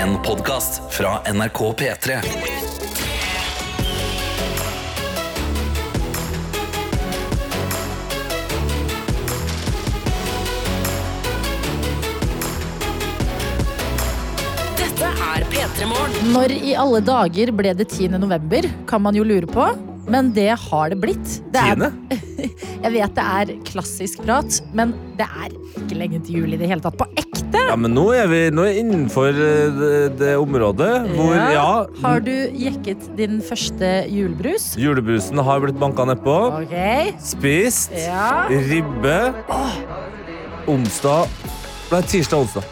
En podkast fra NRK P3. Dette er P3 Morgen. Når i alle dager ble det 10. november, kan man jo lure på. Men det har det blitt. Det er, jeg vet det er klassisk prat, men det er ikke lenge til jul i det hele tatt. På ekte! Ja, men nå er vi nå er innenfor eh, det, det området hvor, ja, Har du jekket din første julebrus? julebrusen har blitt banka nedpå. Okay. Spist. Ja. Ribbe. Onsdag Nei, tirsdag onsdag.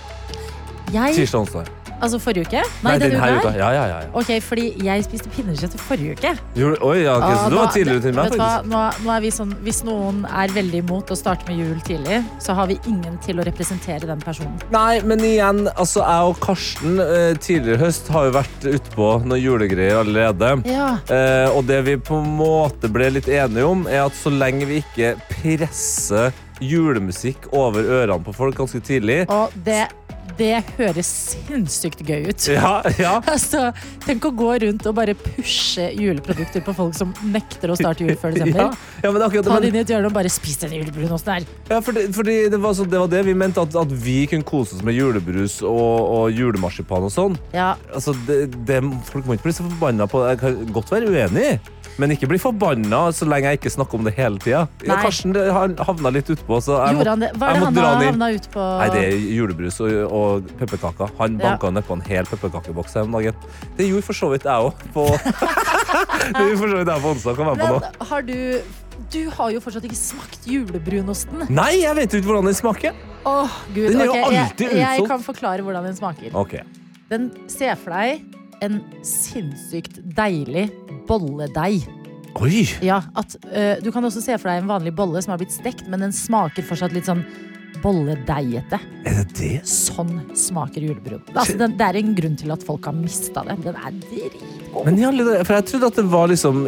Jeg, Tirsdag onsdag. Altså forrige uke? Nei, Nei denne uka. Ja, ja, ja. Ok, fordi jeg spiste pinnekjøtt forrige uke. Jule, oi, ja, ok, Ah, så du var tidligere ute enn meg, vet du hva? faktisk. Nå, nå er vi sånn, hvis noen er veldig imot å starte med jul tidlig, så har vi ingen til å representere den personen. Nei, men igjen, altså jeg og Karsten eh, tidligere i høst har jo vært utpå noen julegreier allerede. Ja. Eh, og det vi på en måte ble litt enige om, er at så lenge vi ikke presser julemusikk over ørene på folk ganske tidlig Og det, det høres sinnssykt gøy ut. Ja, ja. Altså, tenk å gå rundt og bare pushe juleprodukter på folk som nekter å starte jul før desember. ja, men akkurat Ta det inn i et hjørne og bare spis den julebrunosten her. ja, fordi, fordi det, var så, det var det vi mente, at, at vi kunne kose oss med julebrus og, og julemarsipan og sånn. Ja, Altså, det, det, folk må ikke bli så forbanna på det. Jeg kan godt være uenig, men ikke bli forbanna så lenge jeg ikke snakker om det hele tida. Ja, Karsten havna litt utpå, så jeg Gjorde han det? Hva er det han dra har havna utpå? Nei, det er julebrus og, og pepperkaker. Han Ja. banka ned på en hel pepperkakeboks her om dagen. Det gjorde for så vidt jeg òg på Det gjorde for så vidt jeg på onsdag. Kan være på nå. Men har du Du har jo fortsatt ikke smakt julebrunosten. Nei, jeg vet jo ikke hvordan den smaker. Åh, Gud. Den er jo ok, alltid jeg, jeg kan forklare hvordan den smaker. Okay. Den ser for deg en sinnssykt deilig bolledeig. Oi! Ja, at, uh, du kan også se for deg en vanlig bolle som har blitt stekt, men den smaker fortsatt litt sånn bolledeigete. Er det det? Sånn smaker julebrun. Altså, den, det er en grunn til at folk har mista det. Den er dritgod. Men for jeg trodde at det var liksom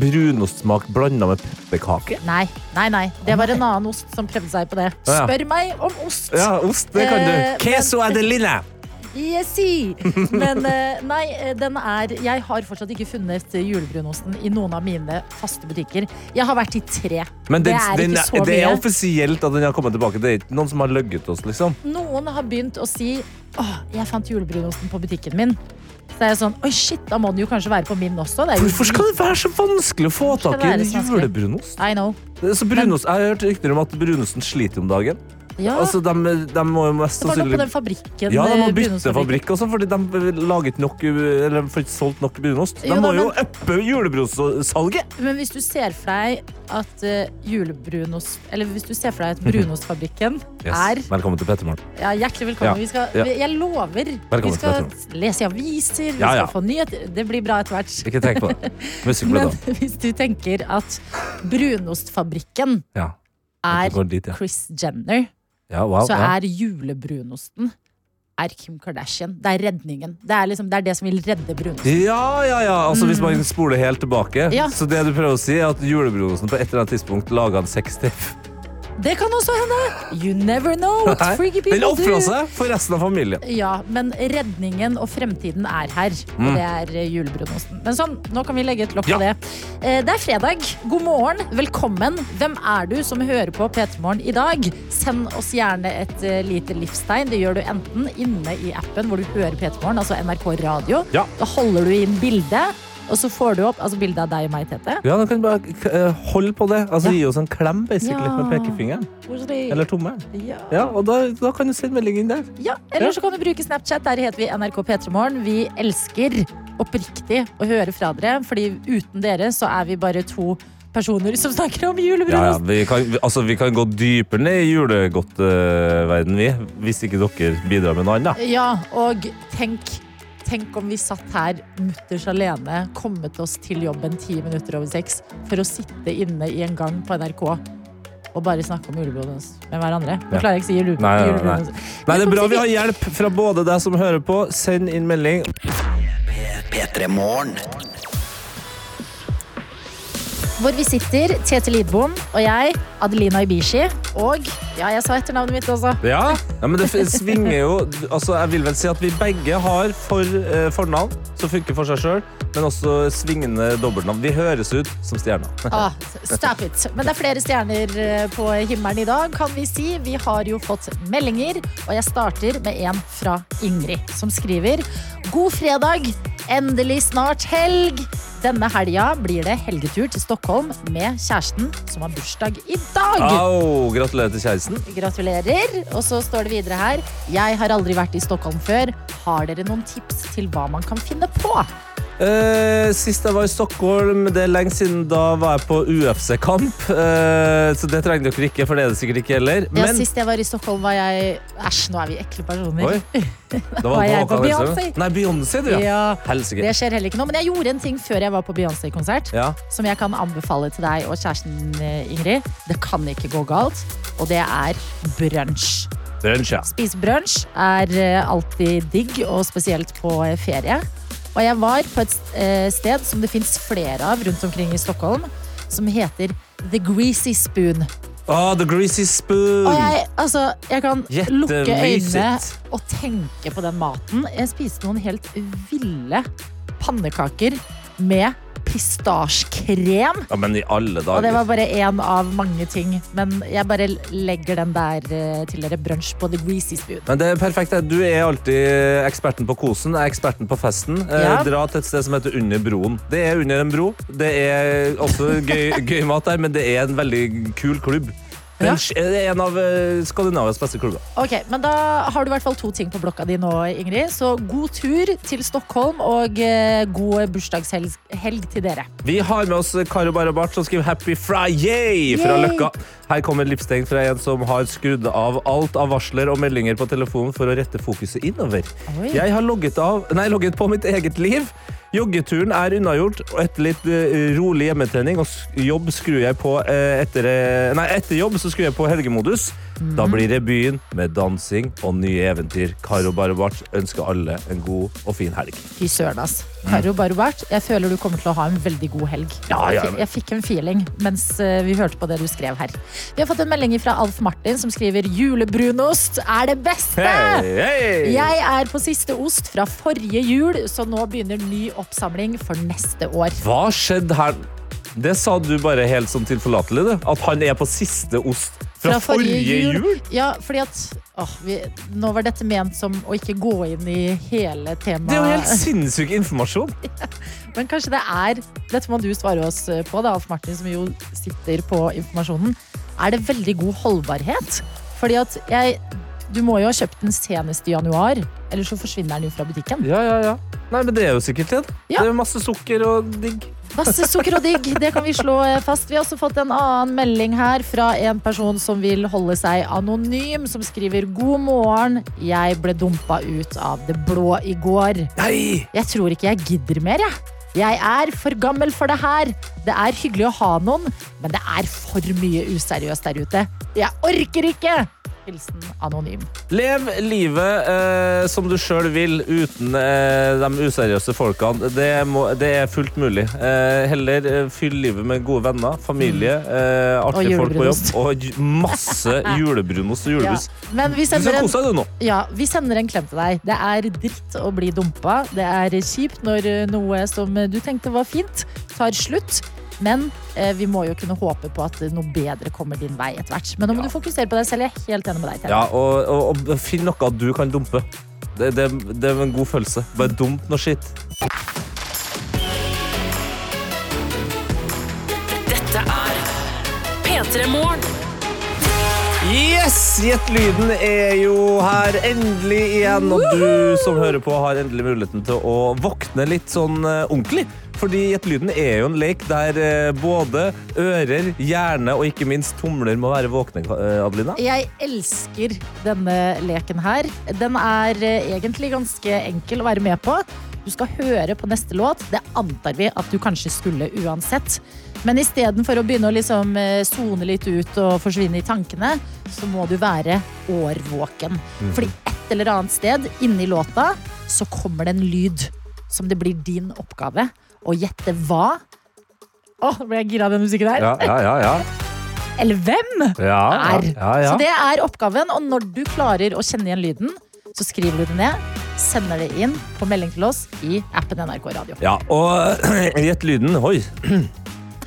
brunostsmak blanda med pepperkake. Nei, nei, nei. Det var en annen ost som prøvde seg på det. Spør meg om ost! Ja, ost, det kan Eh, du. Queso adeline! Yesi! Men eh, nei, eh, den er Jeg har fortsatt ikke funnet julebrunosten i noen av mine faste butikker. Jeg har vært i tre. Men det er den, ikke så det er offisielt at den har kommet tilbake. Det er ikke noen som har løgget oss, liksom. Noen har begynt å si Åh, jeg fant julebrunosten på butikken min. Så er jeg sånn, oi shit, da må den jo kanskje være på min også. Hvorfor skal det være så vanskelig å få tak i en julebrunost? I know. Så brunost, jeg har hørt rykter om at brunosten sliter om dagen. Ja, Altså, de, de må jo mest det var noe på den fabrikken. ja, de må eh, bytte fabrikk også, fordi de ikke nok Eller får ikke solgt nok brunost. De Jo må da, jo men- uppe julebrunostsalget. Men hvis du ser for deg at uh, julebrunost Eller hvis du ser for deg at brunostfabrikken er Velkommen til Pettermorgen. ja, Hjertelig velkommen. Ja, Vi skal, ja. Jeg lover. Velkommen vi skal lese i aviser, vi Ja, ja. skal få nyheter. Det blir bra etter hvert. Ikke tenk på det. Men hvis du tenker at brunostfabrikken Ja. er dit, ja. Chris Jenner, ja, wow. så er julebrunosten er Kim Kardashian. Det er redningen. Det er, liksom, det, er det som vil redde brunosten. Ja, ja, ja. Altså, Hvis man spoler helt tilbake. Mm. Ja. Så det du prøver å si, er at julebrunosten på et eller annet tidspunkt laga en sextape. Det kan også hende! You never know what freaky Den do. ofra do. seg for resten av familien. Ja, men redningen og fremtiden er her. Mm. Og det er eh, julebrunosten. Men sånn, nå kan vi legge et lokk Ja. på det. Eh, Det er fredag. God morgen. Velkommen. Hvem er du som hører på P3 Morgen i dag? Send oss gjerne et eh, lite livstegn. Det gjør du enten inne i appen hvor du hører P3 Morgen, altså NRK Radio. Ja. Da holder du inn bildet, og så får du opp altså bildet av deg og meg, Tete. Ja, nå kan du bare eh, holde på det. Altså Ja. Gi oss en klem basically, Ja. med pekefingeren. Eller tommelen. Ja. Ja, og da, da kan du sende melding inn der. Ja, eller så kan du bruke Snapchat. Der heter vi NRK P3morgen. Vi elsker oppriktig å høre fra dere, fordi uten dere så er vi bare to personer som snakker om Ja, ja, vi, kan, vi- altså, vi kan gå dypere ned i julegodtverden, vi. Hvis ikke dere bidrar med noe annet. Ja, og tenk, tenk om vi satt her mutters alene, kommet oss til jobben ti minutter over seks, for å sitte inne i en gang på NRK og bare snakke om julebrunost med hverandre. Nå Ja. klarer jeg ikke å si jule, Nei, nei, nei. Nei, det er bra vi har hjelp fra både deg som hører på. Send inn melding. P3 Morgen. Hvor vi sitter, Tete Lidbom og jeg, Adelina Ibishi. Og ja, jeg sa etternavnet mitt også. Ja, ja men det svinger jo Altså, Jeg vil vel si at vi begge har for, eh, fornavn som funker for seg sjøl, men også svingende dobbeltnavn. Vi høres ut som stjerner. Ah, stop it. Men det er flere stjerner eh, på himmelen i dag, kan vi si. Vi har jo fått meldinger, og jeg starter med en fra Ingrid, som skriver God fredag! Endelig snart helg! Denne helga blir det helgetur til Stockholm med kjæresten som har bursdag i dag. Au! Gratulerer til kjæresten. Gratulerer. Og så står det videre her. Jeg har aldri vært i Stockholm før. Har dere noen tips til hva man kan finne på? Eh, sist jeg var i Stockholm, det er lenge siden, da var jeg på UFC-kamp. Uh, så det trenger dere ikke, for det er det sikkert ikke heller. Ja, Men Sist jeg var i Stockholm, var jeg Æsj, nå er vi ekle personer. Oi. Da Var jeg på Beyoncé? Nei, Beyoncé, du, ja. Ja, det skjer heller ikke nå. Men jeg gjorde en ting før jeg var på Beyoncé-konsert. Ja. Som jeg kan anbefale til deg og kjæresten eh, Ingrid. Det kan ikke gå galt. Og det er brunsj. Brunsj, ja. Spise brunsj er eh, alltid digg, og spesielt på eh, ferie. Og jeg var på et eh, sted som det fins flere av rundt omkring i Stockholm, som heter The Greasy Spoon. Oh, The Greasy Spoon. Og jeg, altså, jeg kan lukke øynene og tenke på den maten. Jeg spiste noen helt ville pannekaker med pistasjekrem. Ja, men i alle dager. Og det var bare én av mange ting. Men jeg bare legger den der eh, til dere brunsj på The Greasy Spoon. Men det er perfekt. Du er alltid eksperten på kosen, er eksperten på festen. Eh, Ja. Dra til et sted som heter Under broen. Det er under en bro. Det er også gøy, gøy mat der, men det er en veldig kul klubb. Det er en, av eh, Skandinavias beste klubber. Ok, men Da har du i hvert fall to ting på blokka di nå, Ingrid. Så god tur til Stockholm og eh, god bursdagshelg til dere. Vi har med oss Karo Barabart som skriver 'Happy Friday' fra Yay! Løkka. Her kommer livstegn fra en som har skrudd av alt av varsler og meldinger på telefonen for å rette fokuset innover. Oi. Jeg har logget, av, nei, logget på mitt eget liv. Joggeturen er unnagjort, og etter litt eh, rolig hjemmetrening og jobb skrur jeg på eh, etter, eh, nei, etter jobb så skrur jeg på helgemodus. Mhm. Da blir det byen med dansing og nye eventyr. Karo Barbart ønsker alle en god og fin helg. Fy søren, ass. Karo Barbart, jeg føler du kommer til å ha en veldig god helg. Ja, ja, Jeg fikk- Jeg fikk en feeling mens vi hørte på det du skrev her. Vi har fått en melding fra Alf Martin som skriver 'Julebrunost er det beste'. Hei, hei! Er på siste ost fra forrige jul, så nå begynner ny oppsamling for neste år. Hva skjedde her? Det sa du bare helt sånn tilforlatelig, du. At han er på siste ost fra, forrige, jul. Ja, fordi at åh, vi, Nå var dette ment som å ikke gå inn i hele temaet. Det er jo helt sinnssyk informasjon. Men kanskje det er Dette må du svare oss på, da, Alf Martin, som jo sitter på informasjonen. Er det veldig god holdbarhet? Fordi at jeg Du må jo ha kjøpt den senest i januar, ellers så forsvinner den jo fra butikken. Ja, ja, ja. Nei, men det er jo sikkert det. Ja. Det er masse sukker og digg. Masse sukker og digg, det kan vi slå fast. Vi har også fått en annen melding her fra en person som vil holde seg anonym, som skriver God morgen, jeg ble dumpa ut av det blå i går. Nei! Jeg tror ikke jeg gidder mer, jeg. Jeg er for gammel for det her. Det er hyggelig å ha noen, men det er for mye useriøst der ute. Jeg orker ikke! Hilsen anonym. Lev livet eh, som du sjøl vil, uten eh, de useriøse folkene. Det, må, det er fullt mulig. Eh, heller eh, fyll livet med gode venner, familie, eh, artige folk på jobb og masse julebrunost og Ja. julebrus. Men vi Du skal kose deg, du nå. Ja, vi sender en klem til deg. Det er dritt å bli dumpa. Det er kjipt når eh, noe som du tenkte var fint, tar slutt. Men eh, vi må jo kunne håpe på at noe bedre kommer din vei etter hvert. Men nå må Ja. du fokusere på deg selv. Jeg er helt enig med deg. Ja, og, og, og finn noe du kan dumpe. Det, det, det er en god følelse. Bare dump noe skitt. Dette er P3 Morgen. Yes! Gjett lyden er jo her endelig igjen. Og du som hører på, har endelig muligheten til å våkne litt sånn eh, ordentlig. Fordi Gjett lyden er jo en lek der eh, både ører, hjerne og ikke minst tomler må være våkne, eh, Adelina. Jeg elsker denne leken her. Den er egentlig ganske enkel å være med på. Du skal høre på neste låt. Det antar vi at du kanskje skulle uansett. Men istedenfor å begynne å liksom eh, sone litt ut og forsvinne i tankene, så må du være årvåken. Fordi et eller annet sted inni låta så kommer det en lyd som det blir din oppgave å gjette hva. Å, oh, ble jeg gira av den musikken der. Ja, ja, ja. ja. Eller hvem ja, er. ja, ja. Så det er oppgaven, og når du klarer å kjenne igjen lyden, så skriver du det ned, sender det inn på melding til oss i appen NRK Radio. Ja, og gjett lyden. Oi.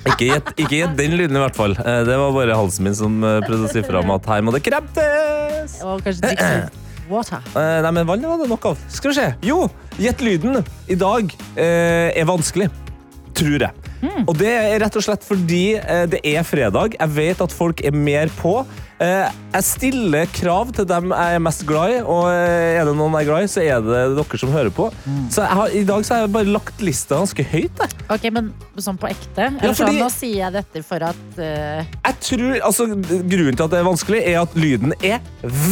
Ikke gjett ikke gjett den lyden, i hvert fall. Eh, Det var bare halsen min som eh, prøvde å si fra om at her må det kremtes. Og kanskje drikke litt water. Eh, Nei, men vann var det nok av. Skal vi se. Jo, gjett lyden i dag eh, er vanskelig. Tror jeg. Og det er rett og slett fordi eh, det er fredag. Jeg vet at folk er mer på. Eh, jeg stiller krav til dem jeg er mest glad i, og eh, er det noen jeg er glad i, så er det dere som hører på. Så jeg har, i dag så har jeg bare lagt lista ganske høyt. Jeg. Ok, men sånn på ekte? Ja, fordi- nå sier jeg dette for at uh... Jeg tror, altså, Grunnen til at det er vanskelig, er at lyden er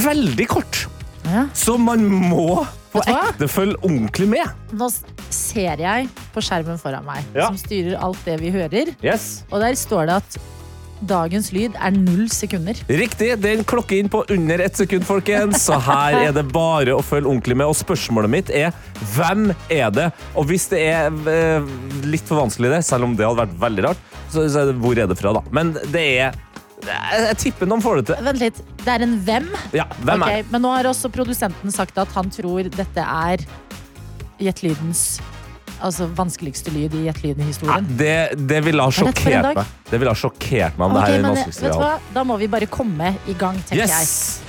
veldig kort. Ja. Så man må på Vet ekte følge ordentlig med. Nå ser jeg på skjermen foran meg, Ja. som styrer alt det vi hører. Yes. Og der står det at dagens lyd er null sekunder. Riktig. Den klokker inn på under ett sekund, folkens. Så her er det bare å følge ordentlig med. Og spørsmålet mitt er hvem er det? Og hvis det er eh, litt for vanskelig, det, selv om det hadde vært veldig rart, så, er det hvor er det fra, da? Men det er Jeg, jeg tipper noen får det til. Vent litt, det er en hvem? Ja, hvem okay, er det? Men nå har også produsenten sagt at han tror dette er Gjett lydens altså vanskeligste lyd i Gjett i lyden-historien. det, det ville ha Er det sjokkert meg. Det ville ha sjokkert meg om okay, det her er den vanskeligste vet du hva? Da må vi bare komme i gang, tenker jeg. Yes!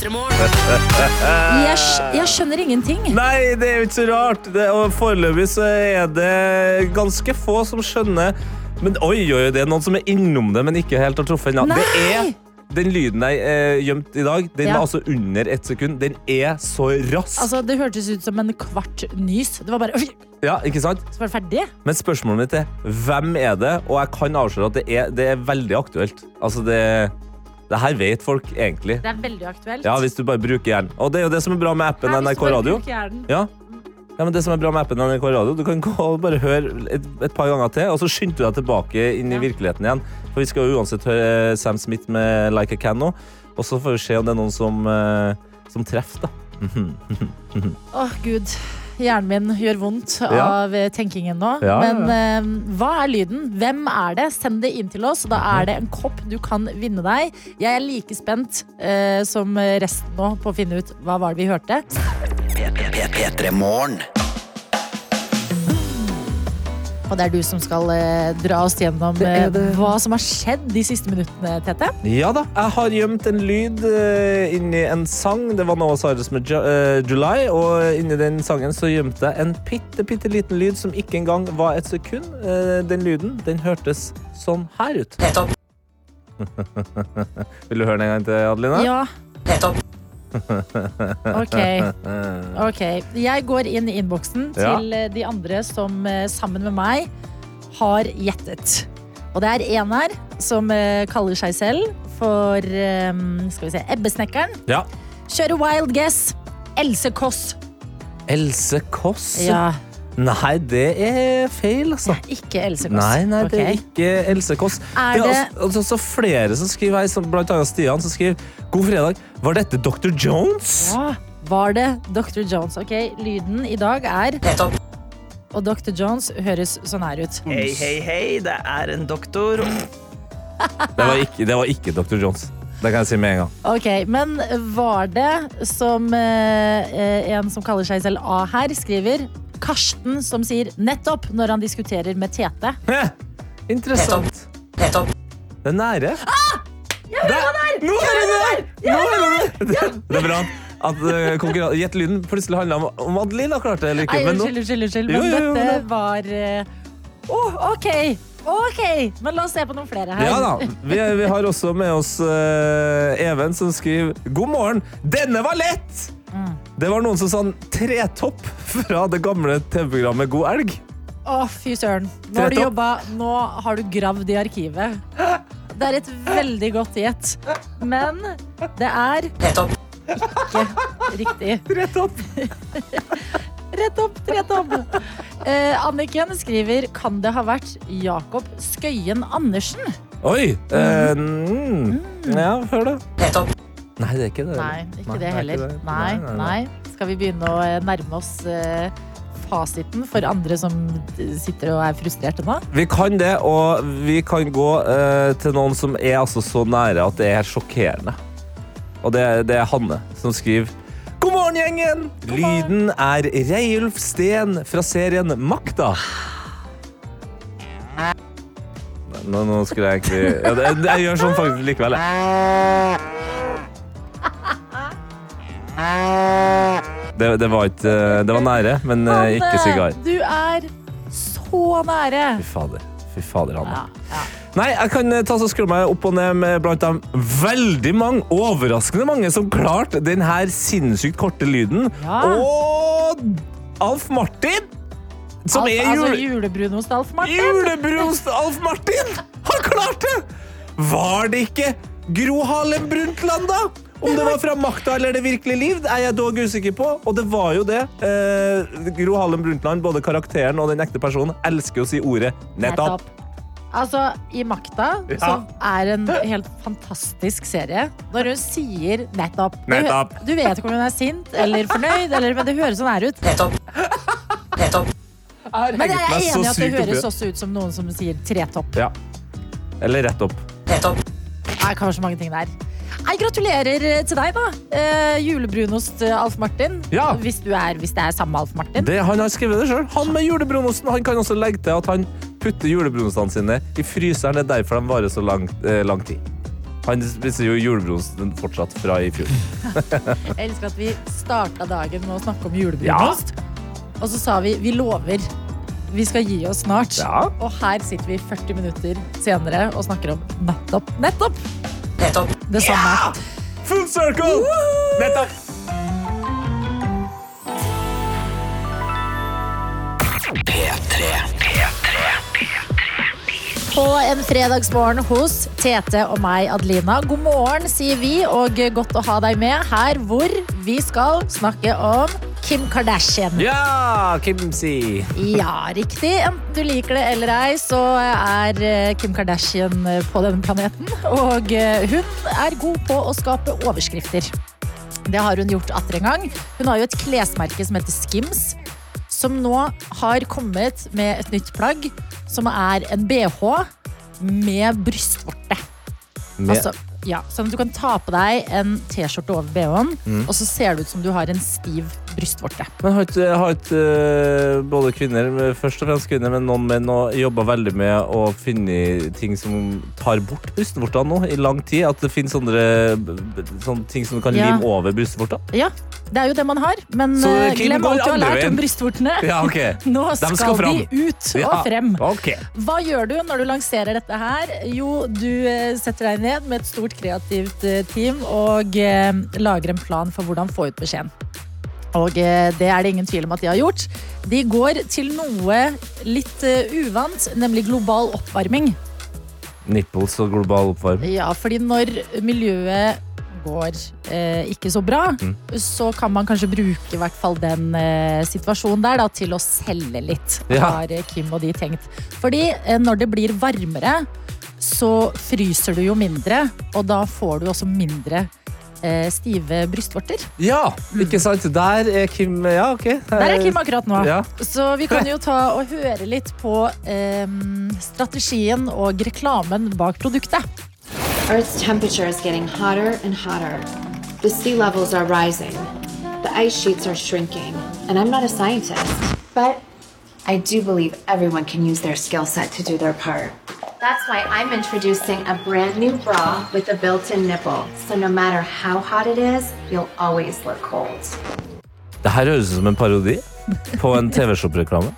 Jeg, skj- jeg skjønner ingenting. Nei, det er jo ikke så rart. Det, og foreløpig så er det ganske få som skjønner. Men oi, oi, det er noen som er innom det, men ikke helt har truffet ennå. Det er den lyden jeg eh, gjemte i dag. Den Ja. var altså under ett sekund. Den er så rask. Altså, Det hørtes ut som en kvart nys. Det var bare «Oi, ja, ikke sant? Så var det ferdig. Men spørsmålet mitt er hvem er det? Og jeg kan avsløre at det er, det er veldig aktuelt. Altså, det, det her vet folk egentlig. Det er veldig aktuelt. Ja, Hvis du bare bruker hjernen. Og det er jo det som er bra med appen Nei, NRK Radio. Ja. ja, men det som er bra med appen NRK Radio, du kan gå og bare høre et, et par ganger til, og så skynder du deg tilbake inn i virkeligheten igjen. For vi skal jo uansett høre Sam Smith med Like a Can nå, og så får vi se om det er noen som, eh, som treffer, da. Åh, gud. Hjernen min gjør vondt Ja. av eh, tenkingen nå. Ja, ja, Men uh, hva er lyden? Hvem er det? Send det inn til oss. Da er det en kopp du kan vinne deg. Jeg er like spent uh, som resten nå på å finne ut hva var det vi hørte. P3 Morgen. Og det er du som skal eh, dra oss gjennom Det er eh, det. hva som har skjedd de siste minuttene, Tete. Ja da, jeg har gjemt en lyd eh, inni en sang. Det var Noah Cyrus med Ju eh, July, og inni den sangen så gjemte jeg en bitte, bitte liten lyd som ikke engang var et sekund. Eh, den lyden, den hørtes sånn her ut. Vil du høre den en gang til, Adelina? Ja. Ok. ok. Jeg går inn i innboksen Ja. til eh, de andre som eh, sammen med meg har gjettet. Og det er en her som eh, kaller seg selv for eh, Skal vi se Ebbesnekkeren. Ja. Kjører wild guess. Else Kåss. Else Kåss? Ja, Nei, det er feil, altså. ikke Else Kåss. Nei, nei, det er ikke Else Kåss. Er det er det- altså, altså, flere som skriver her, blant annet Stian, som skriver God fredag. Var dette Dr. Jones? Ja, var det Dr. Jones? Ok, lyden i dag er Og Dr. Jones høres sånn her ut. Hei, hei, hei, det er en doktor. Det var ikke, det var ikke Dr. Jones. Det kan jeg si med en gang. Ok, Men var det som eh, eh, en som kaller seg selv A her, skriver Karsten som sier 'nettopp' når han diskuterer med Tete. Interessant. Det er nære. Ah! Nå er det der! Nå er det der! Det er bra at uh, Gjett lyden plutselig handla om om Adelina klarte det eller ikke. Nei, Men nå, unnskyld, unnskyld, unnskyld. Men jo, jo, dette men- var eh, Å, OK! OK! Men la oss se på noen flere her. ja da. Vi, vi har også med oss uh, Even, som skriver God morgen. Denne var lett! Mm. Det var noen som sa en tretopp fra det gamle TV-programmet God elg. Å, fy søren. Nå har du jobbet, jobba Nå har du gravd i arkivet. Det er et veldig godt gjett. Men det er ikke riktig. Tretopp. Tretopp, tretopp. Eh, Anniken skriver Kan det ha vært Jakob Skøyen Andersen? Oi. eh, mm. Ja, hør det. Nei, det er ikke det. Nei, ikke Nei, det heller. det. Nei, nei. Skal vi begynne å nærme oss uh, fasiten for andre som sitter og er frustrerte nå? Vi kan det, og vi kan gå uh, til noen som er altså så nære at det er sjokkerende. Og det, det er Hanne som skriver God morgen, gjengen! Lyden er Reiulf Steen fra serien Makta. Nå, nå skulle jeg egentlig ja, Jeg gjør sånn faktisk likevel. jeg. Det, det var ikke Det var nære, men Hanne, ikke sigar. du er så nære! Fy fader. Fy fader, Hanne. Ja, ja. Nei, jeg kan eh, ta så skru meg opp og ned med blant dem veldig mange, overraskende mange, som klarte den her sinnssykt korte lyden. Ja. Og Alf Martin, som Alf, er altså julebrun hos Alf Martin. Julebrun hos Alf Martin, har klart det! Var det ikke Gro Harlem Brundtland, da? Om det var fra makta eller det virkelige liv, er jeg dog usikker på. Og det var jo det. Eh, Gro Harlem Brundtland, både karakteren og den ekte personen, elsker å si ordet nettopp. Altså, I Makta, Ja. som er en helt fantastisk serie, når hun sier nettopp Du, Nettopp. du vet ikke om hun er sint eller fornøyd, eller, men det høres sånn her ut. Men jeg er enig i at det høres også ut som noen som sier tretopp. Ja. Eller rett opp. Nei, kanskje mange ting der. Nei, gratulerer til deg, da. Eh, julebrunost eh, Alf Martin. Ja. Hvis, du er, hvis det er samme Alf Martin. Det, han har skrevet det sjøl. Han med julebrunosten han kan også legge til at han putter julebrunostene sine i fryseren. Det er derfor de varer så lang, eh, lang tid. Han spiser jo julebrunosten fortsatt fra i fjor. Jeg elsker at vi starta dagen med å snakke om julebrunost. Og så sa vi vi lover. Vi skal gi oss snart. Ja. Og her sitter vi 40 minutter senere og snakker om nettopp, nettopp det samme. Full circle! Nettopp! På en fredagsmorgen hos Tete og meg, Adelina. God morgen, sier vi, og godt å ha deg med her hvor vi skal snakke om Kim Kardashian. Ja, Kimsi. Ja, riktig. Enten du liker det eller ei, så er eh, Kim Kardashian eh, på denne planeten. Og eh, hun er god på å skape overskrifter. Det har hun gjort atter en gang. Hun har jo et klesmerke som heter Skims, som nå har kommet med et nytt plagg, som er en BH med brystvorte. Med, Altså, ja, sånn at du kan ta på deg en T-skjorte over BH-en, Mm. og så ser det ut som du har en stiv brystvorte. men har ikke, har ikke eh, både kvinner, først og fremst kvinner, men noen menn også jobba veldig med å finne ting som tar bort brystvortene nå i lang tid? At det finnes sånne, sånne ting som du kan Ja. lime over brystvorta? Ja, det er jo det man har, men Så eh, glem alt du har lært om brystvortene. Ja, okay. Nå De skal, skal de ut og frem. Okay. Hva gjør du når du lanserer dette her? Jo, du eh, setter deg ned med et stort kreativt eh, team og eh, lager en plan for hvordan få ut beskjeden. Og eh, det er det ingen tvil om at de har gjort. De går til noe litt uvant, nemlig global oppvarming. Nipples og global oppvarming. Ja, fordi når miljøet går eh, ikke så bra, Mm. så kan man kanskje bruke i hvert fall den eh, situasjonen der da, til å selge litt, Ja. har Kim og de tenkt. Fordi eh, når det blir varmere, så fryser du jo mindre, og da får du også mindre eh, stive brystvorter. Ja, ikke sant? Der er Kim Ja, OK. Der er Kim akkurat nå. Ja. Så vi kan jo ta og høre litt på eh, strategien og reklamen bak produktet. Earth's temperature is getting hotter and hotter. The sea levels are rising. The ice sheets are shrinking. And I'm not a scientist. But I do believe everyone can use their skill set to do their part. That's why I'm introducing a brand new bra with a built in nipple. So no matter how hot it is, you'll always look cold. Det her høres ut som en parodi på en TV-shop-reklame.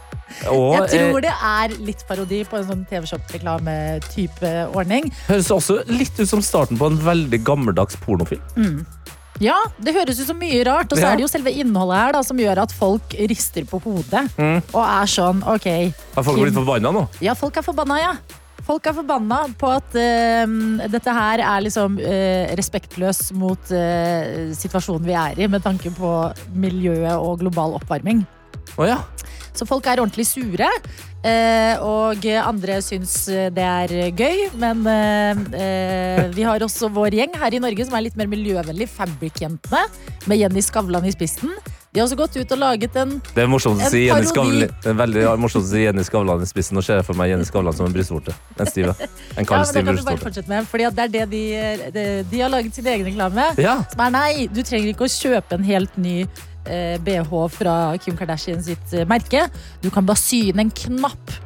Og Jeg tror det er litt parodi på en sånn TV-shop-reklame-type ordning. høres også litt ut som starten på en veldig gammeldags pornofilm. Ja, det høres ut som mye rart, og så Ja. er det jo selve innholdet her da, som gjør at folk rister på hodet. Og er sånn, ok Har folk blitt forbanna nå? Ja, folk er forbanna, ja. Folk er forbanna på at uh, dette her er liksom uh, respektløs mot uh, situasjonen vi er i, med tanke på miljøet og global oppvarming. Oh, ja. Så folk er ordentlig sure. eh, og andre syns det er gøy. Men vi har også vår gjeng her i Norge som er litt mer miljøvennlig. Fabric-jentene med Jenny Skavlan i spissen. De har også gått ut og laget en Det er morsomt å si Jenny. Skavlan Det er veldig morsomt å si Jenny Skavlan i spissen. Nå ser jeg for meg Jenny Skavlan som en brystvorte. En stive. En Ja, kald, stiv brystvorte. fortsette med, fordi det er det de, de, de har laget sin egen reklame. Ja. Som er nei, du trenger ikke å kjøpe en helt ny eh, BH fra Kim Kardashian sitt eh, merke. Du kan bare sy inn en knapp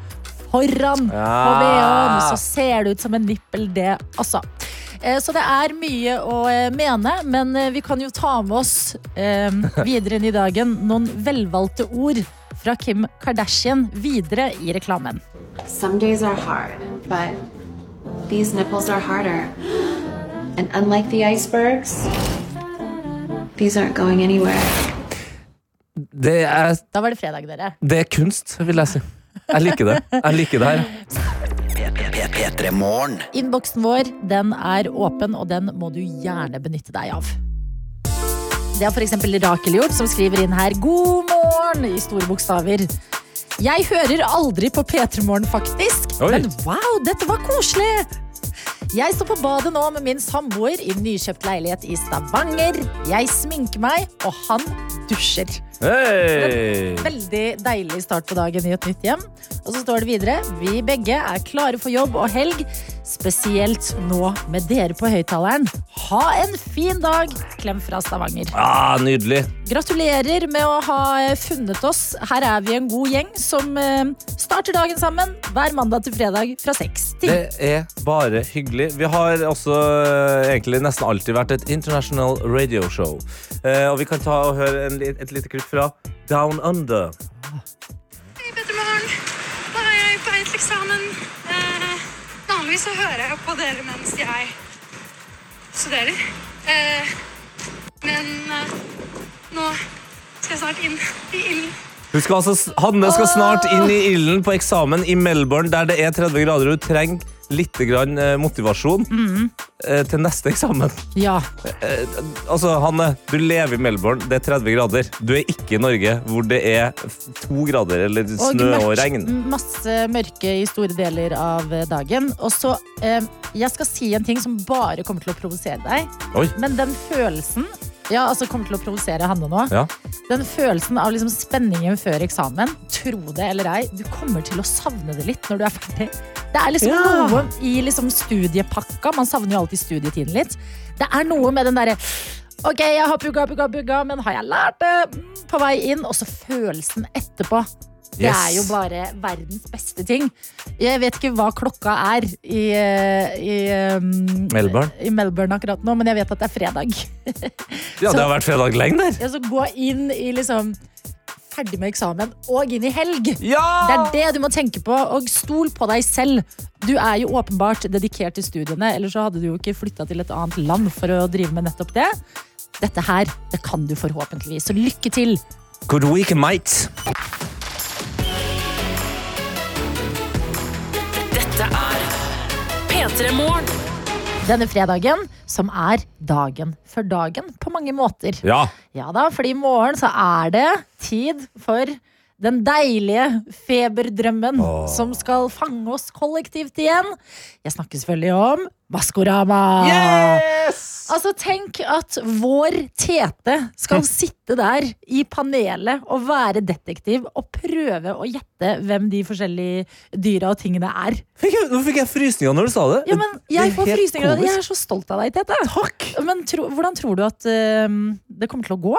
foran på BH-en, så ser det ut som en nippel, det også. Eh, Så det er mye å eh, mene, men eh, vi kan jo ta med oss eh, videre inn i dagen noen velvalgte ord fra Kim Kardashian videre i reklamen. Some days are hard, but these nipples are harder. And unlike the icebergs, these aren't going anywhere. Det er, Da var det fredag, dere. det er kunst, vil jeg si. Jeg liker det. Jeg liker det her. P3 Morgen. Innboksen vår den er åpen, og den må du gjerne benytte deg av. Det har f.eks. Rakel gjort, som skriver inn her 'God morgen' i store bokstaver. Jeg hører aldri på P3 Morgen, faktisk. Oi. Men wow, dette var koselig! Jeg står på badet nå med min samboer i nykjøpt leilighet i Stavanger. Jeg sminker meg, og han dusjer. Hei! Veldig deilig start på dagen i et nytt hjem. Og så står det videre Vi begge er klare for jobb og helg. Spesielt nå med dere på høyttaleren. Ha en fin dag! Klem fra Stavanger. Ah, nydelig. Gratulerer med å ha funnet oss. Her er vi en god gjeng som eh, starter dagen sammen hver mandag til fredag fra seks til Det er bare hyggelig. Vi har også eh, egentlig nesten alltid vært et international radio show. Eh, og vi kan ta og høre en, et lite klipp fra Down Under. Hei, Petter Morgen. Da er jeg på vei til eksamen. Eh, vanligvis så hører jeg på dere mens jeg studerer. Eh, men eh, nå skal jeg snart inn i ilden. Skal altså, Hanne skal snart inn i ilden på eksamen i Melbourne, der det er 30 grader. og Hun trenger litt grann, eh, motivasjon eh, til neste eksamen. Ja. Eh, altså, Hanne, du lever i Melbourne. Det er 30 grader. Du er ikke i Norge, hvor det er to grader eller snø og mørkt- regn. Masse mørke i store deler av dagen. Og så, eh, Jeg skal si en ting som bare kommer til å provosere deg. Oi. Men den følelsen Ja, altså kommer til å provosere Hanne nå. Ja. Den følelsen av liksom spenningen før eksamen, tro det eller ei, du kommer til å savne det litt når du er ferdig. Det er liksom Ja. noe i liksom studiepakka. Man savner jo alltid studietiden litt. Det er noe med den derre Ok, jeg har pugga, pugga, pugga, men har jeg lært det? Mm, På vei inn. Og så følelsen etterpå. Det Yes. er jo bare verdens beste ting. Jeg vet ikke hva klokka er i, eh, i, um, Melbourne? i Melbourne akkurat nå, men jeg vet at det er fredag. Ja, det har vært fredag lenge der. Ja, så gå inn i liksom ferdig med eksamen og inn i helg. Ja! Det er det du må tenke på, og stol på deg selv. Du er jo åpenbart dedikert til studiene, ellers så hadde du jo ikke flytta til et annet land for å drive med nettopp det. Dette her, det kan du forhåpentligvis, så lykke til. Good weekend, mate. Denne fredagen, som er dagen før dagen på mange måter. Ja. Ja da, fordi i morgen så er det tid for den deilige feberdrømmen som skal fange oss kollektivt igjen. Jeg snakker selvfølgelig om Maskorama. Yes! Altså, tenk at vår Tete skal sitte der i panelet og være detektiv og prøve å gjette hvem de forskjellige dyra og tingene er. Fikk jeg, nå fikk jeg frysninger når du sa det. Ja, men jeg får frysninger. Jeg er så stolt av deg, Tete. Takk! Men tro, hvordan tror du at uh, det kommer til å gå?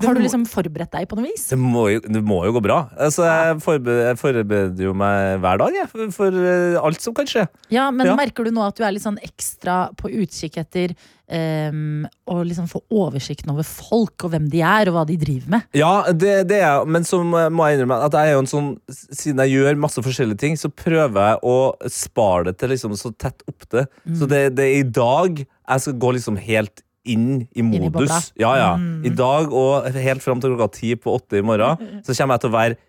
Har du liksom forberedt deg på noe vis? Det må, jo, det må jo gå bra. Altså, jeg, forbereder, jeg forbereder jo meg hver dag jeg, for, for eh, alt som kan skje. Ja, men Ja. merker du nå at du er litt sånn ekstra på utkikk etter um, å liksom få oversikten over folk og hvem de er og hva de driver med? Ja, det, det er men så må jeg innrømme at jeg er jo en sånn Siden jeg gjør masse forskjellige ting, så prøver jeg å spare det til liksom så tett opp Mm. Så det, det er i dag jeg skal gå liksom helt inn i i modus. ja, ja. I dag og helt fram til klokka ti på åtte i morgen, så kommer jeg til å være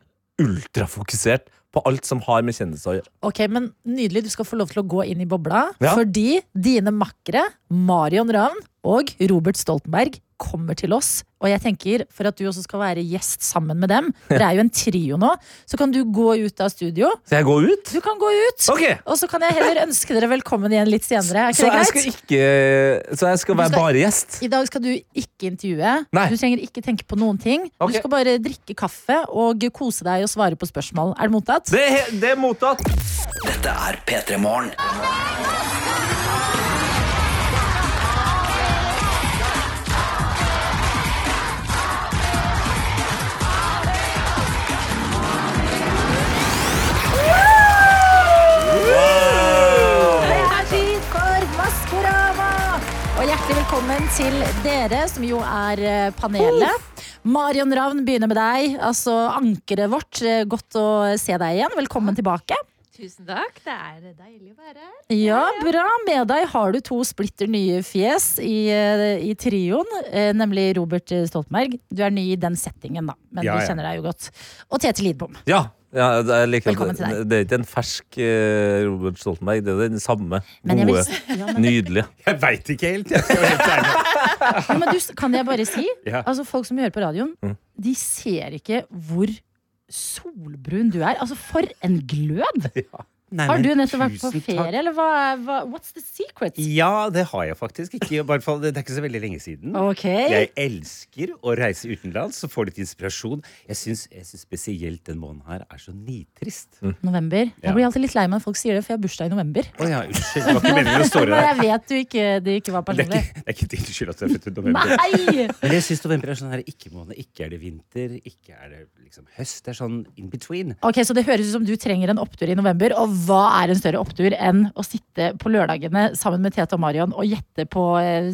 ultrafokusert på alt som har med kjendiser å gjøre. Ok, men Nydelig. Du skal få lov til å gå inn i bobla. Ja. Fordi dine makkere, Marion Ravn og Robert Stoltenberg kommer til oss. Og jeg tenker, for at du også skal være gjest sammen med dem, dere er jo en trio nå, så kan du gå ut av studio. Skal jeg gå ut? Du kan gå ut, Okay. og så kan jeg heller ønske dere velkommen igjen litt senere. Er Så jeg skal ikke Så jeg skal være skal- bare gjest? I dag skal du ikke intervjue. Nei. Du trenger ikke tenke på noen ting. Okay. Du skal bare drikke kaffe og kose deg og svare på spørsmål. Er det mottatt? Det er, det er mottatt. Dette er P3 Morgen. Hjertelig velkommen til dere, som jo er eh, panelet. Marion Ravn begynner med deg. Altså ankeret vårt. Eh, Godt å se deg igjen. Velkommen tilbake. Tusen takk. Det er deilig å være her. Ja, bra. Med deg har du to splitter nye fjes i, eh, i trioen, nemlig Robert Stoltenberg. Du er ny i den settingen, da, men Ja, du kjenner deg jo godt. Og Tete Lidbom. Ja. Ja det, er like, Velkommen til deg. det er ikke en fersk eh, Robert Stoltenberg, det er den samme gode, vil, ja, men, nydelige. Jeg veit ikke helt. Jeg skal være helt ærlig. ja, men du, kan jeg bare si Ja. Altså Folk som hører på radioen, Mm. de ser ikke hvor solbrun du er. Altså, for en glød! Nei, Har du nettopp vært på takk. ferie, eller hva, hva What's the secret? Ja, det har jeg faktisk. Ikke, i hvert fall, det er ikke så veldig lenge siden. Okay. Jeg elsker å reise utenlands og få litt inspirasjon. Jeg syns, spesielt den måneden her er så nitrist. Mm. November. Ja. Jeg blir alltid litt lei meg når folk sier det, for jeg har bursdag i november. ja, unnskyld. Det var ikke meningen å der. jeg vet du ikke, det ikke var Men Det er personlig. ikke, det er ikke din skyld at du er født i november. Nei! Men jeg syns november er sånn her ikke-måned. Ikke er det vinter, ikke er det liksom høst. Det er sånn in between. Ok, Så det høres ut som du trenger en opptur i november. Og hva er en større opptur enn å sitte på lørdagene sammen med Tete og Marion og gjette på eh,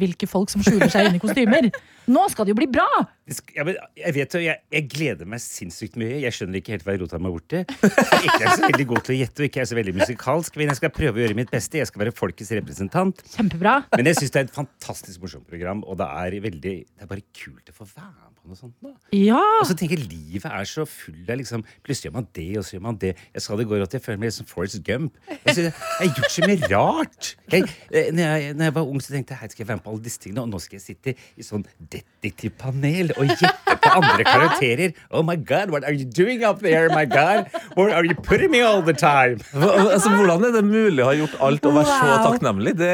hvilke folk som skjuler seg inni kostymer? Nå skal det jo bli bra! Men jeg vet jeg, jeg gleder meg sinnssykt mye. Jeg skjønner ikke helt hva jeg rota meg bort til. Jeg ikke er så veldig god til å gjette og ikke er så veldig musikalsk. Men jeg skal prøve å gjøre mitt beste. Jeg skal være folkets representant. Kjempebra. Men jeg syns det er et fantastisk morsomt program, og det er veldig Det er bare kult å få være med på noe sånt. Da. Ja! Og så tenker jeg Livet er så full av liksom Plutselig gjør man det, og så gjør man det. Jeg sa det i går at jeg føler meg som Forrest Gump. Jeg, jeg har gjort så mye rart. Jeg, eh, når, jeg, når jeg var ung, så tenkte jeg hei, skal jeg være med på alle disse tingene, og nå skal jeg sitte i sånn detektivpanel og gjette på andre karakterer. Oh my god, what are you doing up there, my god? Where are you putting me all the time? Hva- Altså, hvordan er det mulig å ha gjort alt og være så takknemlig? Det,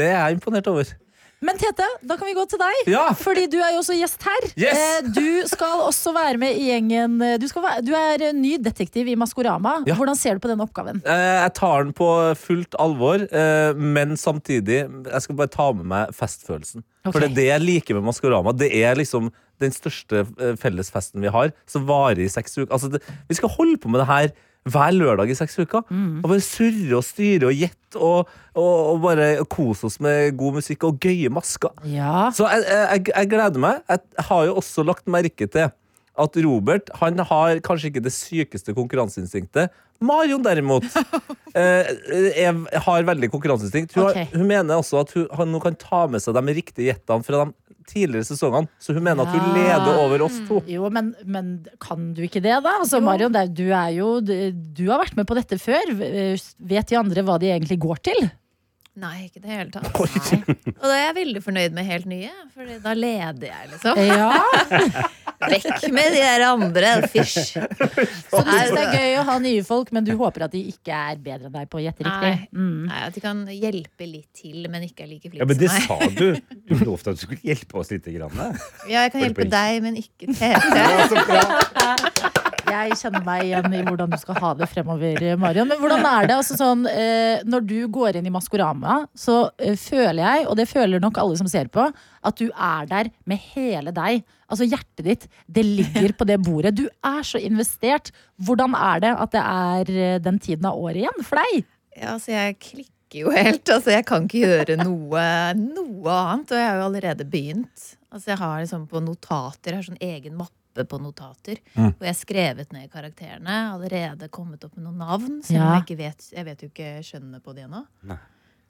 det er jeg imponert over. Men Tete, da kan vi gå til deg. Ja. Fordi du er jo også gjest her. Yes. Eh, Du skal også være med i gjengen Du, skal være, du er eh, ny detektiv i Maskorama. Ja. Hvordan ser du på den oppgaven? Eh, Jeg tar den på fullt alvor, eh, men samtidig Jeg skal bare ta med meg festfølelsen. Okay. For det er det jeg liker med Maskorama. Det er liksom den største eh, fellesfesten vi har, som varer i seks uker. Altså, det, vi skal holde på med det her hver lørdag i seks uker. Og bare surre og styre og gjette og, og, og bare kose oss med god musikk og gøye masker. Ja. Så jeg, jeg, jeg gleder meg. Jeg har jo også lagt merke til at Robert han har kanskje ikke det sykeste konkurranseinstinktet. Marion derimot eh, er, har veldig konkurranseinstinkt. Hun, okay. hun mener også at hun, hun kan ta med seg de riktige gjettene fra de tidligere sesongene. Så hun mener at hun leder over oss to. Jo, men, men kan du ikke det, da? Altså, Marion, du er jo Du har vært med på dette før. Vet de andre hva de egentlig går til? Nei, ikke i det hele tatt. Og da er jeg veldig fornøyd med helt nye, for da leder jeg, liksom. Ja, Vekk med de der andre. Fysj. Så du det er gøy å ha nye folk, men du håper at de ikke er bedre enn deg på å gjette riktig? Nei. Mm. Nei, At de kan hjelpe litt til, men ikke er like Ja, flinke men det sa du. Du lovte at du skulle hjelpe oss lite Grann. Ja, jeg kan hjelpe deg, men ikke Tete. Jeg kjenner meg igjen i hvordan du skal ha det fremover, Marion. Men hvordan er det altså sånn eh, Når du går inn i Maskorama, så eh, føler jeg, og det føler nok alle som ser på, at du er der med hele deg. Altså hjertet ditt, det ligger på det bordet. Du er så investert. Hvordan er det at det er eh, den tiden av året igjen for deg? Ja, altså, jeg klikker jo helt. Altså, jeg kan ikke gjøre noe, noe annet. Og jeg har jo allerede begynt. Altså, jeg har liksom på notater, jeg har sånn egen mappe på notater. Hvor jeg har skrevet ned karakterene. Allerede kommet opp med noen navn. Selv om Ja. jeg ikke vet Jeg vet jo ikke skjønnet på de ennå.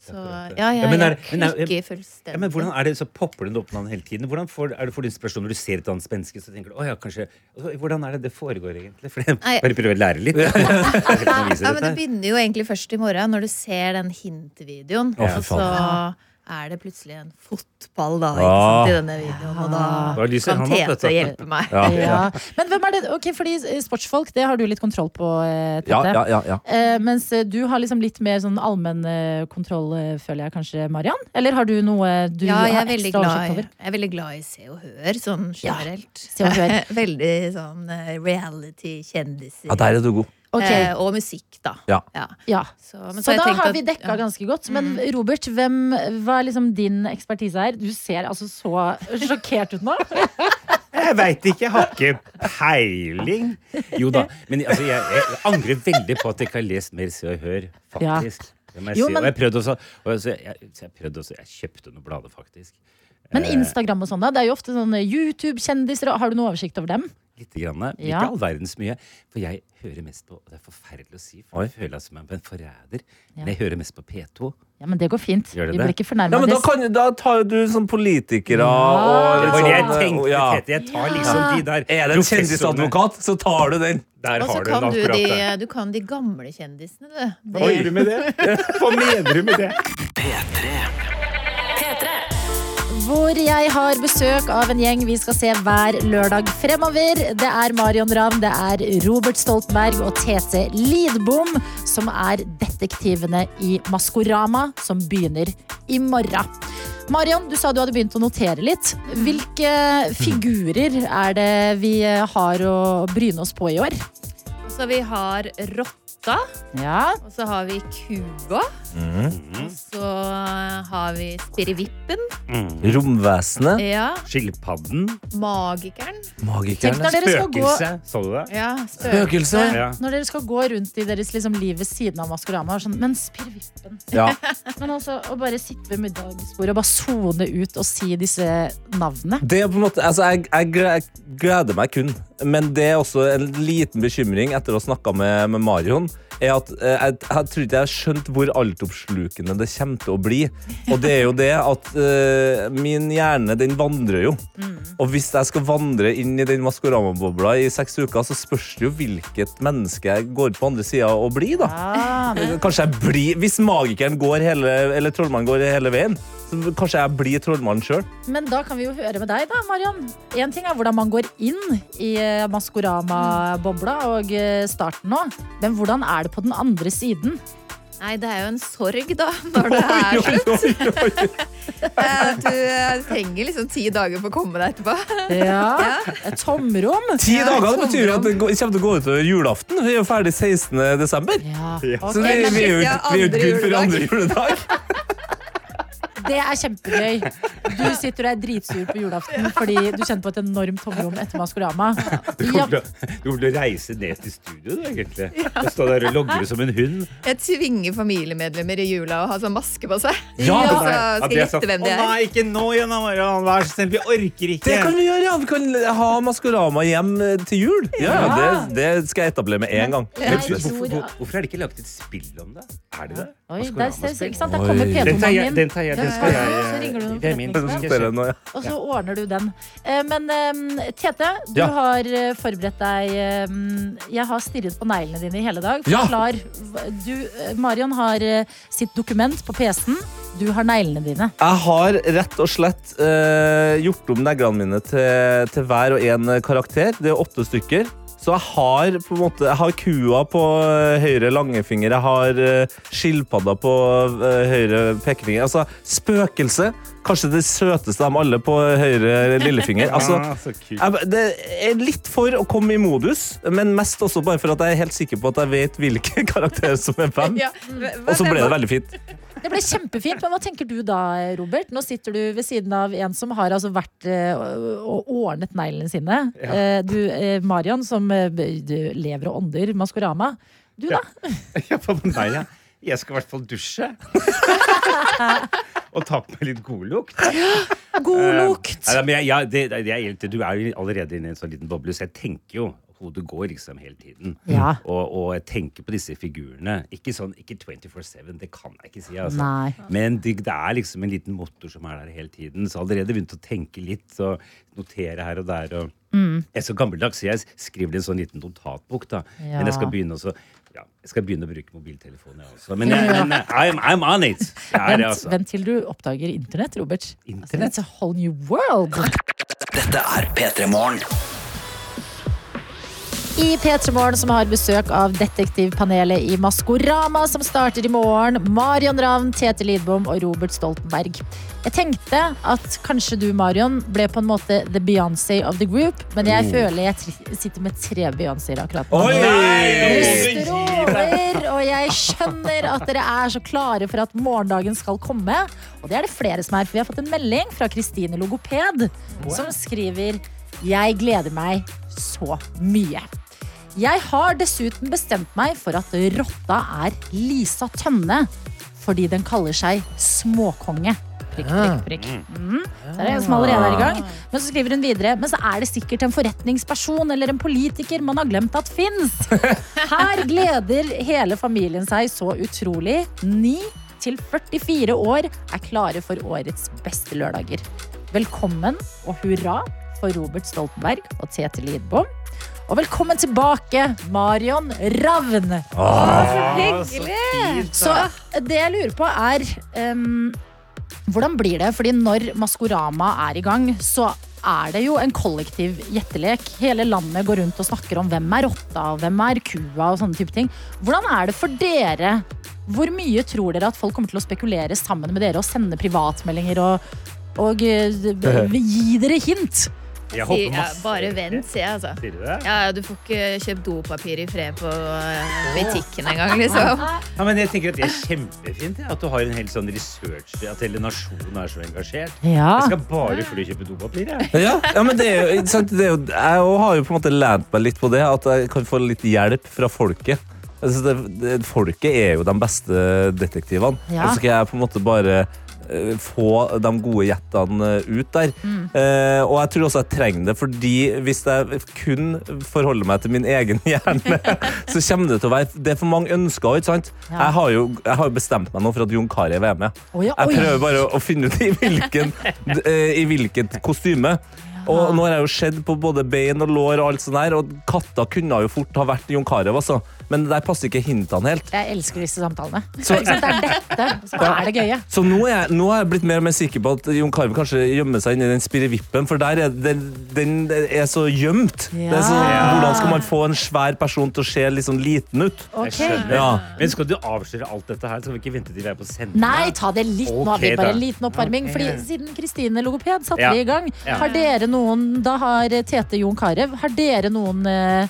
Så ja, ja, men er- jeg men er- klikker Ja, fullstendig. men hvordan er det, så Popper det opp navn hele tiden? Hvordan får, er det for inspirasjon når du ser et annet spenske Så tenker du, ja, kanskje altså, Hvordan er det det foregår, egentlig? For jeg bare prøver å lære litt. Ja, men Det begynner jo egentlig først i morgen, når du ser den hintvideoen. Å, fy og så. Er det plutselig en fotball da, ikke Ah. sant, i denne videoen. Og da Da kan Tete hjelpe meg. Ja, ja. Men hvem er det? Ok, fordi eh, sportsfolk, det har du litt kontroll på, eh, Tete. Ja, ja, ja, ja. Eh, mens eh, du har liksom litt mer sånn allmenn kontroll, eh, føler jeg kanskje, Mariann? Eller har du noe du Ja, har ekstra oversikt over? jeg er veldig glad i Se og Hør, sånn Ja, generelt. Se og Hør. veldig sånn reality-kjendiser. ja der er du god. Ok, Eh, og musikk, da. Ja. ja. Så, men Så jeg da har vi dekka ja. ganske godt. Men Robert, hvem, hva er liksom din ekspertise her? Du ser altså så sjokkert ut nå. Jeg veit ikke, jeg har ikke peiling. Jo da, men altså, jeg, jeg angrer veldig på at jeg ikke har lest mer Se og Hør, faktisk. Det må jeg Jo, si. Og jeg prøvde også, og jeg, jeg prøvde også Jeg kjøpte noen blader, faktisk. Men Eh, Instagram og sånn, da? Det er jo ofte sånne YouTube-kjendiser. Har du noe oversikt over dem? Lite grann. Ja. Ikke all verdens mye. For jeg hører mest på og Det er forferdelig å si, for Oi. jeg føler meg som en forræder. Ja. Men jeg hører mest på P2. Ja, men det går fint. Gjør det Vi det? blir ikke fornærma. Ja, men da, kan, da tar jo du sånn politikere Ja. og Det litt jeg sånn, tenkte, ja. Tete. Jeg tar liksom de der Er det en kjendisadvokat, så tar du den. Der har du den akkurat de, du kan de gamle kjendisene, du. Hva gjør du med det? Hva mener du med det? P3. Hvor jeg har besøk av en gjeng vi skal se hver lørdag fremover. Det er Marion Ravn, det er Robert Stoltenberg og Tete Lidbom som er detektivene i Maskorama, som begynner i morgen. Marion, du sa du hadde begynt å notere litt. Hvilke figurer er det vi har å bryne oss på i år? Så vi har rotta, Ja, og så har vi kua. Og så har vi spirivippen. Romvesenet. Ja. Skilpadden. Magikeren. Magikeren. Spøkelse. Så du det? Ja, Spøkelse. Ja. Når dere skal gå rundt i deres liksom, liv ved siden av Maskorama, sånn, men spirrevippen Ja. Men også å bare sitte ved middagsbordet og bare sone ut og si disse navnene. Det er på en måte, altså jeg, jeg jeg gleder meg kun, men det er også en liten bekymring etter å ha snakka med, med Marion. Er at eh, jeg, jeg tror ikke jeg har skjønt hvor altoppslukende det kommer til å bli. Og det er jo det at eh, min hjerne den vandrer jo. Og hvis jeg skal vandre inn i den Maskorama-bobla i seks uker, så spørs det jo hvilket menneske jeg går på andre sida og blir, da. Ah, Kanskje jeg blir, Hvis magikeren går hele, eller trollmannen går hele veien, så kanskje jeg blir trollmannen sjøl. men da kan vi jo høre med deg, da, Marion. Én ting er hvordan man går inn i eh, Maskorama-bobla og eh, starten nå, men hvordan er det på den andre siden? Nei, det er jo en sorg, da, når det er slutt. Eh, Du eh, trenger liksom ti dager for å komme deg etterpå. Ja, Et tomrom. Ti Ja, dager det betyr jo at det går- kommer til å gå ut over julaften. Vi er jo ferdig 16. desember. Ja, Så vi, vi er jo vi er jo ikke good for andre juledag. Det er kjempegøy. Du sitter og er dritsur på julaften fordi du kjenner på et enormt tomrom etter Maskorama. Du Ja, kommer til å- du kommer reise ned til studio, du, egentlig. Og stå der og logre som en hund. Jeg tvinger familiemedlemmer i jula å ha sånn maske på seg. Ja, så skal jeg gjette hvem de Å er. nei, ikke nå igjen, Mariann. Vær så snill, vi orker ikke. Det kan vi gjøre, ja. Vi kan ha Maskorama hjem eh, til jul. Ja, det, det skal jeg etablere med en gang. Men, Hvorfor, hvorfor, hvorfor er det ikke laget et spill om det? Er det det? Oi, der, Maskorama-spill? ikke sant? der kommer tar P2-mannen den inn. tar jeg, den skal jeg så ringer du noen. Og så ordner du den. Eh, Men eh, Tete, du Ja. har eh, forberedt deg Jeg har stirret på neglene dine i hele dag. Forklar. Du, Marion har sitt dokument på PC-en. Du har neglene dine. Jeg har rett og slett uh, gjort om neglene mine til, til hver og en karakter. Det er åtte stykker. Så jeg har på en måte Jeg har kua på eh, høyre langefinger. Jeg har uh, skilpadda på eh, høyre pekefinger. Altså spøkelse. Kanskje det søteste av dem alle på høyre lillefinger. Altså, Ah, jeg, det er litt for å komme i modus, men mest også bare for at jeg er helt sikker på at jeg vet hvilke karakterer som er hvem. Og så ble det veldig fint. Det ble kjempefint, men hva tenker du da, Robert? Nå sitter du ved siden av en som har altså vært eh, og ordnet neglene sine. Ja. Du, eh, Marion, som eh, lever og ånder Maskorama. Du, da? Ja, meg, ja. Jeg skal i hvert fall dusje. Og ta på meg litt godlukt. God lukt! Nei, men jeg, ja, det, det du er jo allerede inne i en sånn liten boble, så jeg tenker jo Hodet går liksom hele tiden. Ja. Og, og jeg tenker på disse figurene. Ikke sånn, ikke 24-7, det kan jeg ikke si. Altså. Nei. Men det, det er liksom en liten motor som er der hele tiden. Så allerede begynt å tenke litt og notere her og der. Og Mm. Jeg er så gammeldags, så jeg skriver en sånn liten notatbok. da Ja. Men jeg skal begynne også Ja, jeg skal begynne å bruke mobiltelefon, jeg også. Men, jeg, men I'm, I'm on it. Jeg er det, Vent, altså. vent til du oppdager internett, Robert. Altså, it's a whole new world. Dette er P3 Morgen. I P3 Morgen som har besøk av detektivpanelet i Maskorama, som starter i morgen. Marion Ravn, Tete Lidbom og Robert Stoltenberg. Jeg tenkte at kanskje du, Marion, ble på en måte the Beyoncé of the group, men jeg føler jeg sitter med tre Beyoncéer akkurat nå. Oi! Det og jeg skjønner at dere er så klare for at morgendagen skal komme. Og det er det flere som er, for vi har fått en melding fra Kristine Logoped, som skriver Jeg gleder meg så mye. Jeg har dessuten bestemt meg for at rotta er Lisa Tønne, fordi den kaller seg Småkonge. Prikk, prikk, prikk. Mm. Så er det en som allerede er i gang. Men så skriver hun videre Men så er det sikkert en forretningsperson eller en politiker man har glemt at fins. Her gleder hele familien seg så utrolig. 9 til 44 år er klare for årets beste lørdager. Velkommen og hurra for Robert Stoltenberg og Tete Lidbom. Og velkommen tilbake, Marion Ravn. Så det jeg lurer på er um, Hvordan blir det? Fordi når Maskorama er i gang, så er det jo en kollektiv gjettelek. Hele landet går rundt og snakker om hvem er rotta, hvem er kua og sånne type ting. Hvordan er det for dere? Hvor mye tror dere at folk kommer til å spekulere sammen med dere og sende privatmeldinger og, og eh, gi dere hint? Jeg håper masse. ja, bare vent, sier jeg, altså. Sier du det? Ja, Du får ikke kjøpt dopapir i fred på eh, butikken engang, liksom. Ja, men jeg tenker at det er kjempefint at du har en hel sånn research, at hele nasjonen er så engasjert. Ja. Jeg skal bare fly og kjøpe dopapir. Jeg. Ja, ja, men det er jo, sant, det er jo, jeg har jo på en måte lent meg litt på det, at jeg kan få litt hjelp fra folket. Altså, det, det, folket er jo de beste detektivene. Ja. Og så skal jeg på en måte bare få de gode gjettene eh, ut der. Eh, og jeg tror også jeg trenger det, fordi hvis jeg kun forholder meg til min egen hjerne, så kommer det til å være Det er for mange ønsker. ikke sant? Ja. Jeg, har jo, jeg har jo bestemt meg nå for at Jon Carew er med. Oi, Jeg prøver bare å finne ut i, hvilken, eh, i hvilket kostyme. Og nå har jeg jo sett på både bein og lår, og alt sånt her, og katta kunne jo fort ha vært Jon Carew. Altså. Men der passer ikke hintene helt. Jeg elsker disse samtalene. Så- Det er dette som er det gøye. Så nå er, jeg, nå har jeg blitt mer og mer sikker på at Jon Carew kanskje gjemmer seg inni den spirrevippen, for der er den, den er så gjemt. Det er så, Hvordan skal man få en svær person til å se litt sånn liten ut? Skjønner. Ja. Men skal du avsløre alt dette her? Skal vi ikke vente til vi er på sending? Nei, ta det litt. Nå har vi Ok, bare en liten oppvarming. Fordi siden Kristine Logoped satte Ja. vi i gang, Ja. har dere noen Da har Tete Jon Carew Har dere noen eh,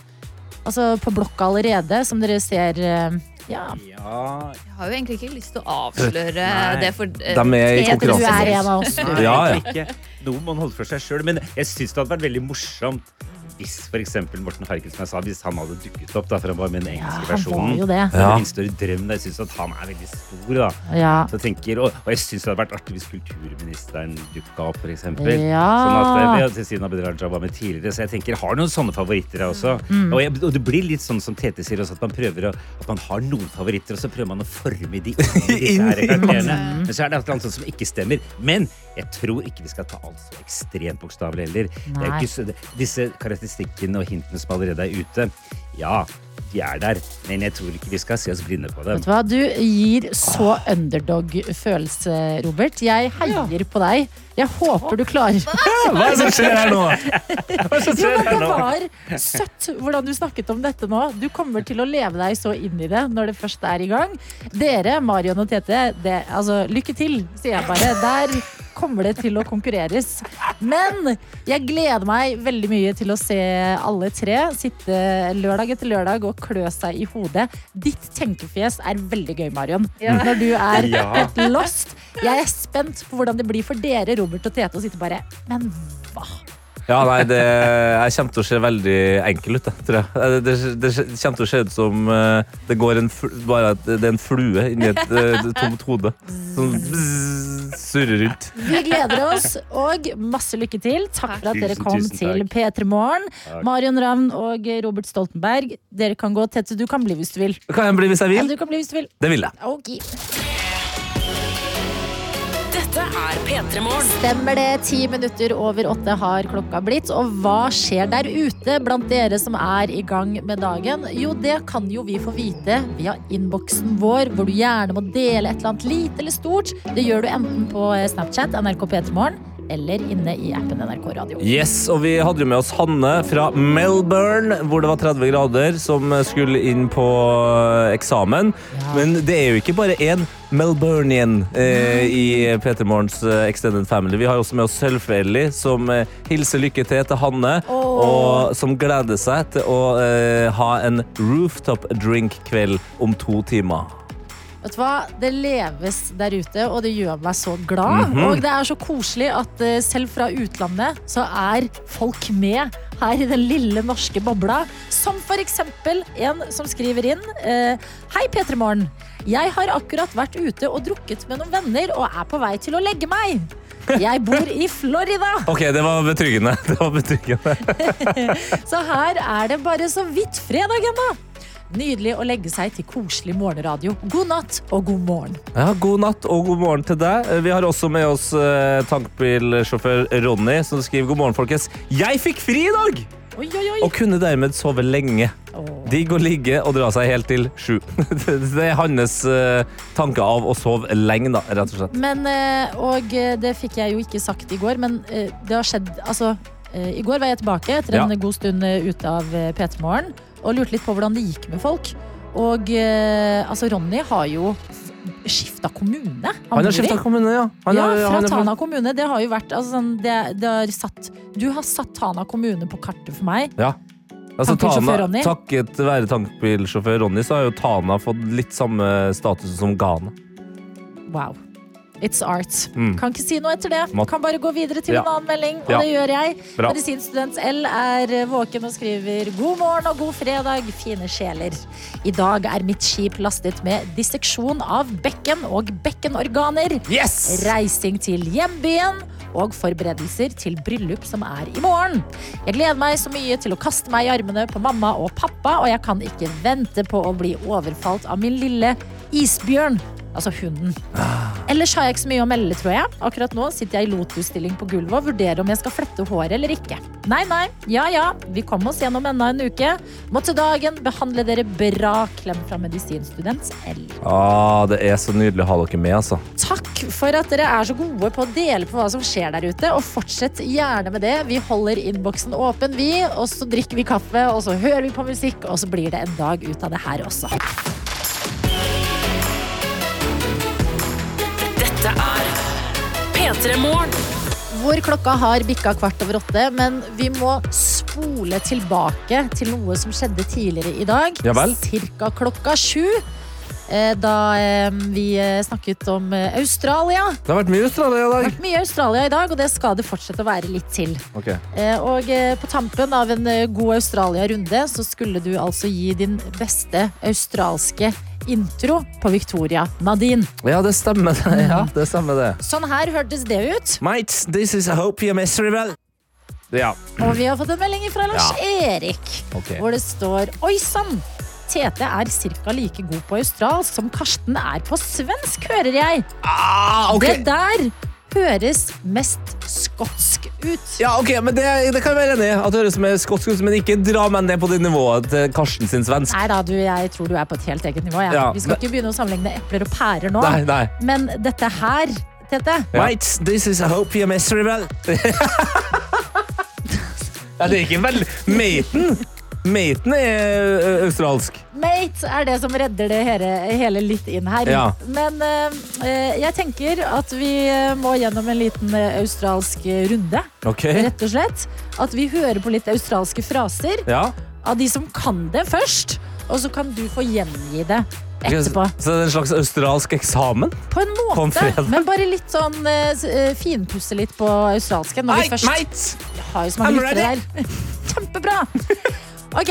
altså på blokka allerede som dere ser eh, ja. Ja, Jeg har jo egentlig ikke lyst til å avsløre Nei. det for uh, De er i Tete, Du konkurranse. er en av oss. Ja, ja. Noe må man holde for seg sjøl. Men jeg syns det hadde vært veldig morsomt hvis for eksempel Morten Harket, som jeg sa, hvis han hadde dukket opp, da, for han var med den Ja, engelske var versjonen. jo det. Ja. min større drøm. da. Jeg syns at han er veldig stor. da. Ja. Så jeg tenker, og, og jeg syns det hadde vært artig hvis kulturministeren dukka opp, f.eks. Ja. Sånn at at Cecilia Abid var med tidligere. Så jeg tenker, har noen sånne favoritter, jeg også. Mm. Og, jeg, og det blir litt sånn som Tete sier også, at man prøver å, at man har noen favoritter, og så prøver man å forme de inn i disse her karakterene. Men så er det et eller annet sånt som ikke stemmer. Men jeg tror ikke vi skal ta alt så ekstremt bokstavelig heller. Det er karakteristikkene og hintene som allerede er ute, ja, de er der. Men jeg tror ikke vi skal se oss blinde på dem. Vet du hva, du gir så underdog-følelse, Robert. Jeg heier på deg. Jeg håper du klarer Hva er det som skjer her nå? Hva er det som skjer her nå? det var søtt hvordan du snakket om dette nå. Du kommer til å leve deg så inn i det når det først er i gang. Dere, Marion og Tete, det, altså, lykke til, sier jeg bare. Der kommer det til å konkurreres. Men jeg gleder meg veldig mye til å se alle tre sitte lørdag etter lørdag og klø seg i hodet. Ditt tenkefjes er veldig gøy, Marion. Når du er Ja. helt lost. Jeg er spent på hvordan det blir for dere, Robert og Tete, å sitte bare Men hva? Ja, nei, det, jeg kommer til å se veldig enkel ut, jeg, tror jeg. Det, det, det kommer til å se ut som uh, det går en, fl- bare at det er en flue inni et uh, tomt hode. Som surrer rundt. Vi gleder oss, og masse lykke til. Takk for at dere kom tusen til takk. P3 Morgen. Marion Ravn og Robert Stoltenberg, dere kan gå. tett. du kan bli hvis du vil. Kan jeg bli hvis jeg Ja, du kan bli hvis du vil. Det vil jeg. Ok. Dette er P3 Morgen. Stemmer det. Ti minutter over åtte har klokka blitt. Og hva skjer der ute blant dere som er i gang med dagen? Jo, det kan jo vi få vite via innboksen vår, hvor du gjerne må dele et eller annet lite eller stort. Det gjør du enten på Snapchat, NRK P3morgen, eller inne i appen NRK Radio. Yes, og vi hadde jo med oss Hanne fra Melbourne, hvor det var 30 grader, som skulle inn på eksamen. eksamen. Men det er jo ikke bare én Melburnian eh, i P3 Morgens eh, Extended Family. Vi har også med oss Sølve-Ellie, som eh, hilser lykke til til Hanne, og som gleder seg til å eh, ha en rooftop drink-kveld om to timer. Vet du hva? Det leves der ute, og det gjør meg så glad. Mhm. Og det er så koselig at eh, selv fra utlandet så er folk med her i den lille norske bobla. Som for eksempel en som skriver inn. eh, Hei, P3 Morgen. Jeg har akkurat vært ute og drukket med noen venner og er på vei til å legge meg. Jeg bor i Florida, Ok, det var betryggende. Det var betryggende. så her er det bare så vidt fredag ennå. Nydelig å legge seg til koselig morgenradio. God natt og god morgen. Ja, god natt og god morgen til deg. Vi har også med oss eh, tankbilsjåfør Ronny, som skriver god morgen, folkens. Jeg fikk fri i dag! Oi, oi, oi. Og kunne dermed sove lenge. Oh. Digg å ligge og dra seg helt til sju. Det er hans eh, tanke av å sove lenge, da, rett og slett. Men, eh, og eh, det fikk jeg jo ikke sagt i går, men det har skjedd Altså, i går var jeg tilbake etter en Ja. god stund ute av eh, P3 Morgen og lurte litt på hvordan det gikk med folk. Og altså, Ronny har jo skifta kommune. Han, Han har skifta kommune, ja. Han ja, har- fra han er Tana kommune. Det har jo vært altså, sånn, det, det har satt, Du har satt Tana kommune på kartet for meg. Ja. Altså, Tana, Ronny? takket være tankbilsjåfør Ronny, så har jo Tana fått litt samme status som Ghana. Wow. It's art. Mm. Kan ikke si noe etter det. Mat- Kan bare gå videre til Ja. en annen melding, og Ja. det gjør jeg. Bra. Medisinstudent L er våken og skriver God morgen og god fredag, fine sjeler. I dag er mitt skip lastet med disseksjon av bekken og bekkenorganer. Yes! Reising til hjembyen og forberedelser til bryllup som er i morgen. Jeg gleder meg så mye til å kaste meg i armene på mamma og pappa, og jeg kan ikke vente på å bli overfalt av min lille isbjørn. Altså hunden. Ellers har jeg ikke så mye å melde, tror jeg. Akkurat nå sitter jeg i lotusstilling på gulvet og vurderer om jeg skal flette håret eller ikke. Nei, nei, ja ja, vi kom oss gjennom enda en uke. Må til dagen behandle dere bra. Klem fra medisinstudent L. Ah, det er så nydelig å ha dere med, altså. Takk for at dere er så gode på å dele på hva som skjer der ute. Og fortsett gjerne med det. Vi holder innboksen åpen, vi. Og så drikker vi kaffe, og så hører vi på musikk, og så blir det en dag ut av det her også. Hvor klokka har bikka kvart over åtte, men vi må spole tilbake til noe som skjedde tidligere i dag. Ja vel. Cirka klokka sju. eh, Da eh, vi eh, snakket om Australia. Det har vært mye Australia i dag. Det har vært mye Australia i dag, og det skal det fortsette å være litt til. Ok. Eh, Og på tampen av en god Australia-runde så skulle du altså gi din beste australske intro på Victoria Nadine. Ja, det stemmer. det. Ja, det stemmer det. Sånn her hørtes det ut. Mates, this is a hope you're miserable. Ja. Og vi har fått en melding fra Lars Erik, okay. hvor det står Oi sann! Tete er ca. like god på australsk som Karsten er på svensk, hører jeg. Ah, ok. Det der høres mest skotsk ut. Ja, ok, men det, det kan jeg være enig i. At det høres mer skotsk ut, men ikke dra meg ned på det nivået til Karsten sin svensk. Nei da, du, jeg tror du er på et helt eget nivå. jeg. Ja, vi skal men- ikke begynne å sammenligne epler og pærer nå. Nei, nei. Men dette her, Tete Mates, this is a hope you're miserable. ja, det er ikke veldig Maten! Maten er australsk. Mate er det som redder det hele, hele litt inn her. Ja. Men eh, eh, jeg tenker at vi eh, må gjennom en liten eh, australsk eh, runde. Okay. Rett og slett. At vi hører på litt australske fraser Ja. av de som kan det først. Og så kan du få gjengi det etterpå. Så det er en slags australsk eksamen? På en På en måte. Men bare litt sånn uh, eh, finpusse litt på australsken. Når vi først mate! Har så mange lyttere der. Kjempebra! Ok,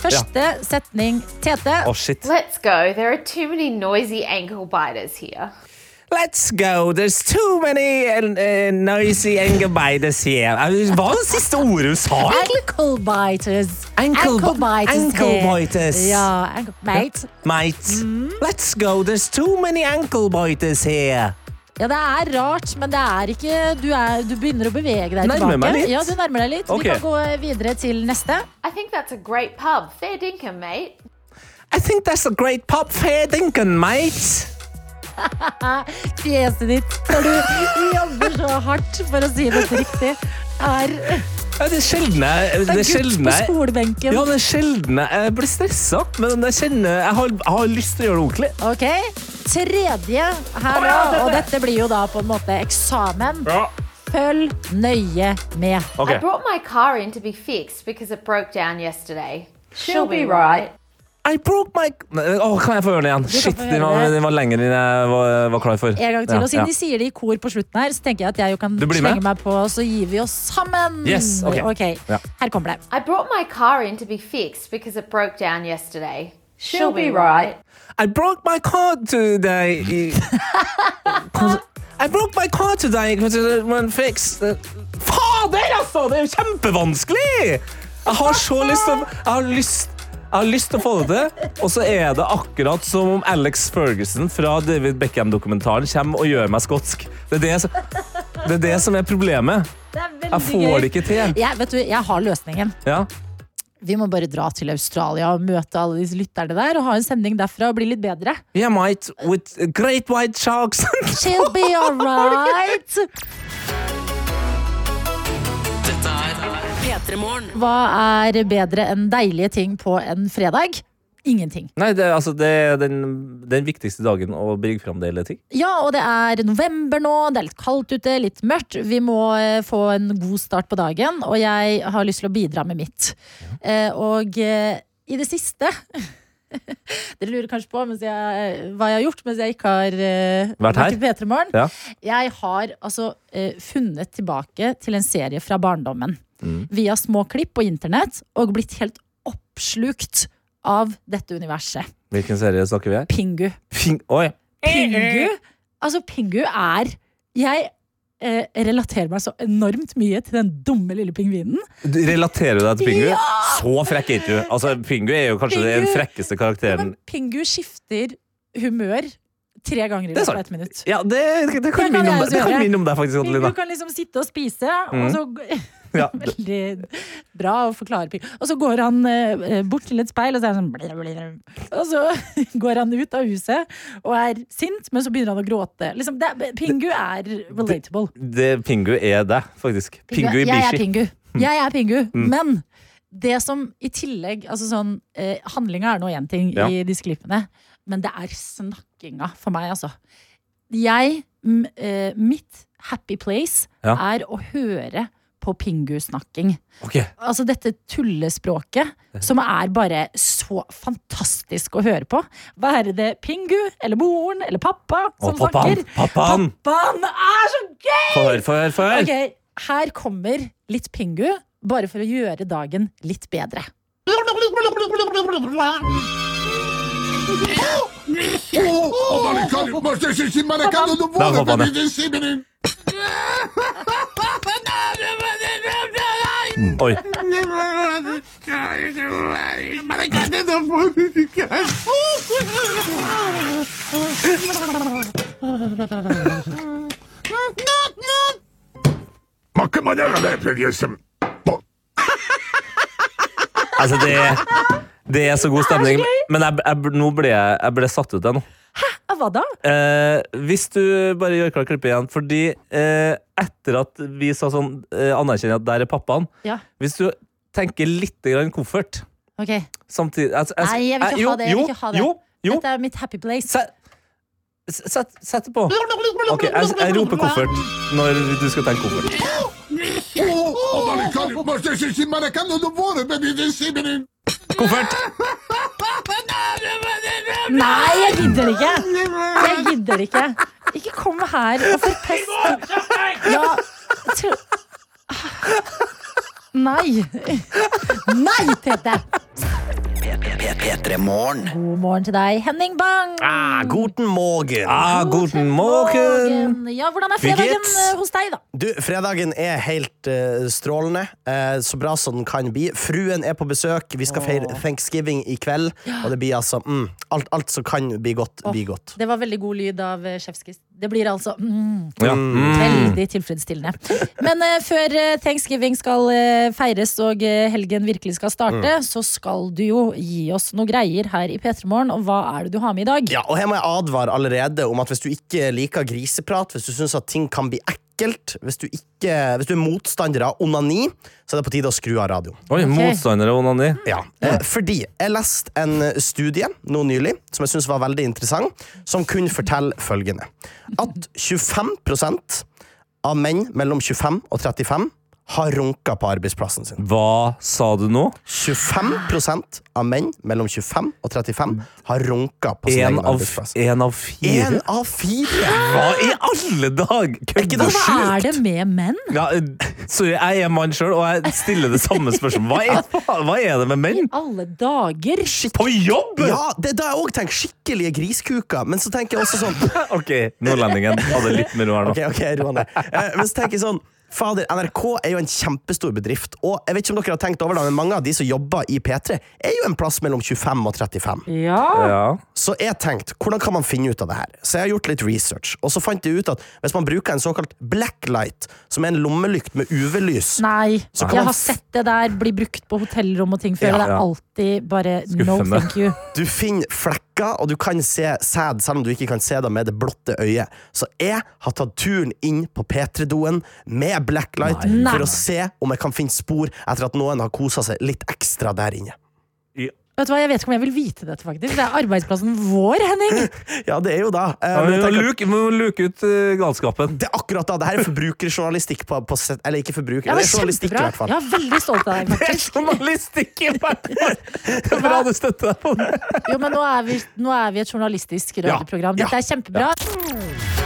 første setning. Tete. Oh, shit. Let's go. There are too many noisy ankle biters here. Let's go. There's too many uh, noisy ankle biters here. Hva var det siste ordet hun sa? Ankle biters. Ankle ankle biters. ankle biters. Ja, ankle, mate. Mate, let's go. There's too many ankle biters here. Ja, det er rart, men det er ikke Du, er, du begynner å bevege deg Nærmer tilbake. meg litt. Ja, du nærmer deg litt. Okay. Vi kan gå videre til neste. I think that's a great pub. Fair dinkum, mate. I think that's a great pub. fair dinkum, mate. Fjeset ditt når du jobber så hardt for å si dette riktig, er Ja, det er sjelden jeg det er sjelden på jeg- skolebenken. Ja, det er sjelden jeg blir stressa, men jeg kjenner jeg har, jeg har lyst til å gjøre det ordentlig. Ok, tredje her nå, og dette blir jo da på en måte eksamen. Følg nøye med. Okay. I brought my car in to be fixed because it broke down yesterday. She'll be right. I broke my Åh, Kan jeg få høre det igjen? Shit, de den var, den var lenger enn jeg var, var klar for. En gang til, Ja, og Siden ja. de sier det i kor på slutten her, så tenker jeg at jeg jo kan slenge meg på, og så gir vi oss sammen. Yes, ok. Ja. Her kommer det. I brought my car in to be fixed because it broke down yesterday. She'll be right. I broke my car today. I broke my car today because it went fixed. Fader, altså! Det er jo kjempevanskelig! Jeg har så lyst til å Jeg har lyst jeg har lyst til å få det til, og så er det akkurat som om Alex Ferguson fra David Beckham-dokumentaren kommer og gjør meg skotsk. Det er det, som- det er det som er problemet. Det Jeg får det ikke til. Jeg, vet du, jeg har løsningen. Ja. Vi må bare dra til Australia og møte alle disse lytterne der og ha en sending derfra og bli litt bedre. Yeah, mate, with great white sharks. She'll be alright. Dette Hva er bedre enn deilige ting på en fredag? Ingenting. Nei, det, er- altså, det er den, den viktigste dagen å bringe fram deilige ting. Ja, og det er november nå, det er litt kaldt ute, litt mørkt. Vi må eh, få en god start på dagen, og jeg har lyst til å bidra med mitt. Eh, og eh, i det siste Dere lurer kanskje på jeg, hva jeg har gjort mens jeg ikke har eh, Vært her? Ja. Jeg har altså eh, funnet tilbake til en serie fra barndommen. Mm. Via små klipp på internett, og blitt helt oppslukt av dette universet. Hvilken serie snakker vi her? Pingu. Ping Oi! Pingu Altså, Pingu er Jeg eh, relaterer meg så enormt mye til den dumme lille pingvinen. Du Relaterer du deg til Pingu? Ja! Så frekk er ikke du. Altså, Pingu er jo kanskje den frekkeste frekkeste Ja, karakteren. men Pingu skifter humør tre ganger i Det løpet av ett minutt. Ja, det, det, Det kan kan minne om, det minne om deg, faktisk. Pingu Adelina. kan liksom sitte og spise, Mm. og så Ja. Veldig bra å forklare Og så går han eh, bort til et speil, og så er han sånn blir, blir. Og så går han ut av huset og er sint, men så begynner han å gråte. Liksom, det, Pingu er relatable. Det, Pingu er deg, faktisk. Pingu jeg er Pingu. Jeg er Pingu. Mm. Men det som i tillegg altså sånn, eh, Handlinga er nå én ting Ja. i disse klippene, men det er snakkinga for meg, altså. Jeg m, eh, Mitt happy place Ja. er å høre på Pingu-snakking. Ok. Altså dette tullespråket som er bare så fantastisk å høre på. Være det Pingu eller moren eller pappa som Å, pappaen! snakker. Pappaen! Pappaen er så gøy! Få høre, få høre, få høre! Ok, her kommer litt Pingu, bare for å gjøre dagen litt bedre. Oh, Malecone, mostra se si marecando do mundo per i dissimini. Oy. Malecone do mundo di Ma che maniera l'hai per di essere... Alltså det... det er så god stemning. Men jeg, jeg, nå ble jeg, jeg ble satt ut, av noe. Hæ? hva da? Eh, hvis du bare gjør klar klippet igjen Fordi eh, etter at vi sa sånn eh, Anerkjenner at der er pappaen Ja. Hvis du tenker litt grann koffert Ok. Samtidig altså, Nei, jeg vil ikke ha det. Jeg jo, ikke ha det. Jo, jo Dette er mitt happy place. Sett, set, sett det på Ok, jeg, jeg roper koffert Når du skal tenke koffert Koffert Nei, jeg gidder ikke! Jeg gidder ikke. Ikke kom her og forpest Ja tro- Nei. Nei, Tete! P3 Morgen. God morgen til deg, Henning Bang. ah, Guten morgen ah, Guten morgen Ja, Hvordan er fredagen eh, hos deg, da? Du, fredagen er helt uh, strålende. Uh, så bra som den kan bli. Fruen er på besøk. Vi skal feire thanksgiving i kveld. Og det blir altså mm, alt, alt som kan bli godt, blir godt. Det var veldig god lyd av Sjefskis. Det blir altså mm, Ja. Mm. veldig tilfredsstillende. Men uh, før eh, thanksgiving skal eh, feires og eh, helgen virkelig skal starte, Mm. så skal du jo gi oss noe greier her i P3 Morgen. Og hva er det du har med i dag? Ja, og her må jeg advare allerede om at hvis du ikke liker griseprat, hvis du syns at ting kan bli ekkelt, hvis du, ikke, hvis du er motstander av onani, så er det på tide å skru av radioen. Oi, motstander av onani. Ja, eh, fordi jeg leste en studie nå nylig som jeg synes var veldig interessant, som kunne fortelle følgende. At 25% av menn mellom 25 og 35 har runka på arbeidsplassen sin. Hva sa du nå? 25% av menn mellom 25 og 35 har runka på sin En egen av, arbeidsplass. en av fire? En av fire! Hva i alle dag? Hva er det med menn? Ja, sorry, jeg er mann sjøl, og jeg stiller det samme spørsmålet. Hva hva er det med menn? I Alle dager! På jobb?! Ja, det, da jeg òg tenker. skikkelige griskuker, men så tenker jeg også sånn Ok, nordlendingen. hadde litt med ro her nå. Okay, ok, ro ned. Eh, men så tenker jeg sånn Fader, NRK er jo en kjempestor bedrift, og jeg vet ikke om dere har tenkt over det, men mange av de som jobber i P3, er jo en plass mellom 25 og 35. Ja. Ja. Så jeg tenkte, hvordan kan man finne ut av det her? Så jeg har gjort litt research, og så fant jeg ut at hvis man bruker en såkalt blacklight, som er en lommelykt med UV-lys Nei, Så kan jeg har sett det der bli brukt på hotellrom og ting før. Ja, og det er alltid bare no thank you. Du finner flekker, og du kan se sæd, selv om du ikke kan se det med det blotte øyet. Så jeg har tatt turen inn på P3-doen med blacklight Nei. for å se om jeg kan finne spor etter at noen har kosa seg litt ekstra der inne. Vet du hva, Jeg vet ikke om jeg vil vite dette, faktisk. Det er arbeidsplassen vår, Henning! Ja, det er jo da. Eh, Ja, men vi må luke, vi må luke ut uh, galskapen. det er akkurat da. Det her er forbrukerjournalistikk på, på sett- Eller ikke forbruker, Ja, det men er journalistikk i hvert fall. Jeg er veldig stolt av deg, Det er journalistikk i hvert fall! Det bra du støtter deg på det. Jo, men nå er vi, nå er vi et journalistisk radioprogram. Dette er kjempebra. Dette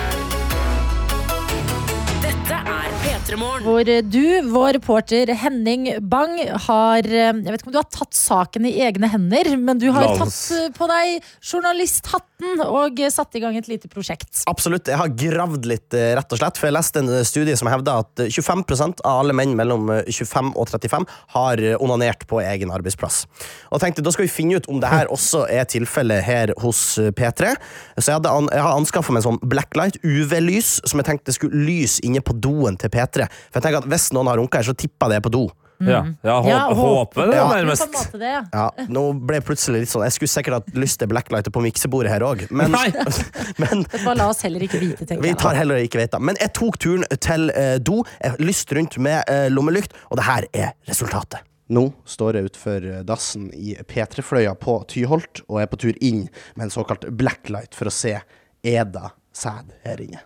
Hvor du, vår reporter Henning Bang, har eh, Jeg vet ikke om du har tatt saken i egne hender, men du har Lans. tatt eh, på deg journalisthatten og eh, satt i gang et lite prosjekt. Absolutt. Jeg har gravd litt, eh, rett og slett. For jeg leste en eh, studie som hevda at eh, 25% av alle menn mellom eh, 25 og 35 har eh, onanert på egen arbeidsplass. Og tenkte, Da skal vi finne ut om det her også er tilfellet her hos eh, P3. Så jeg, hadde jeg har anskaffa meg en sånn blacklight, UV-lys, som jeg tenkte skulle lyse inne på doen til P3. For jeg tenker at Hvis noen har runka her, så tipper jeg det på do. Ja, ja, hå Ja, håper det Ja. Nærmest. det, ja. Ja, Nå ble jeg plutselig litt sånn Jeg skulle sikkert hatt lyst til blacklighter på miksebordet her òg, men, men La oss heller ikke vite, tenker Vi jeg. tar heller ikke vite. Men jeg tok turen til eh, do. Jeg lyst rundt med eh, lommelykt, og det her er resultatet. Nå står jeg utenfor dassen i P3-fløya på Tyholt og er på tur inn med en såkalt blacklight for å se Eda sæd her inne.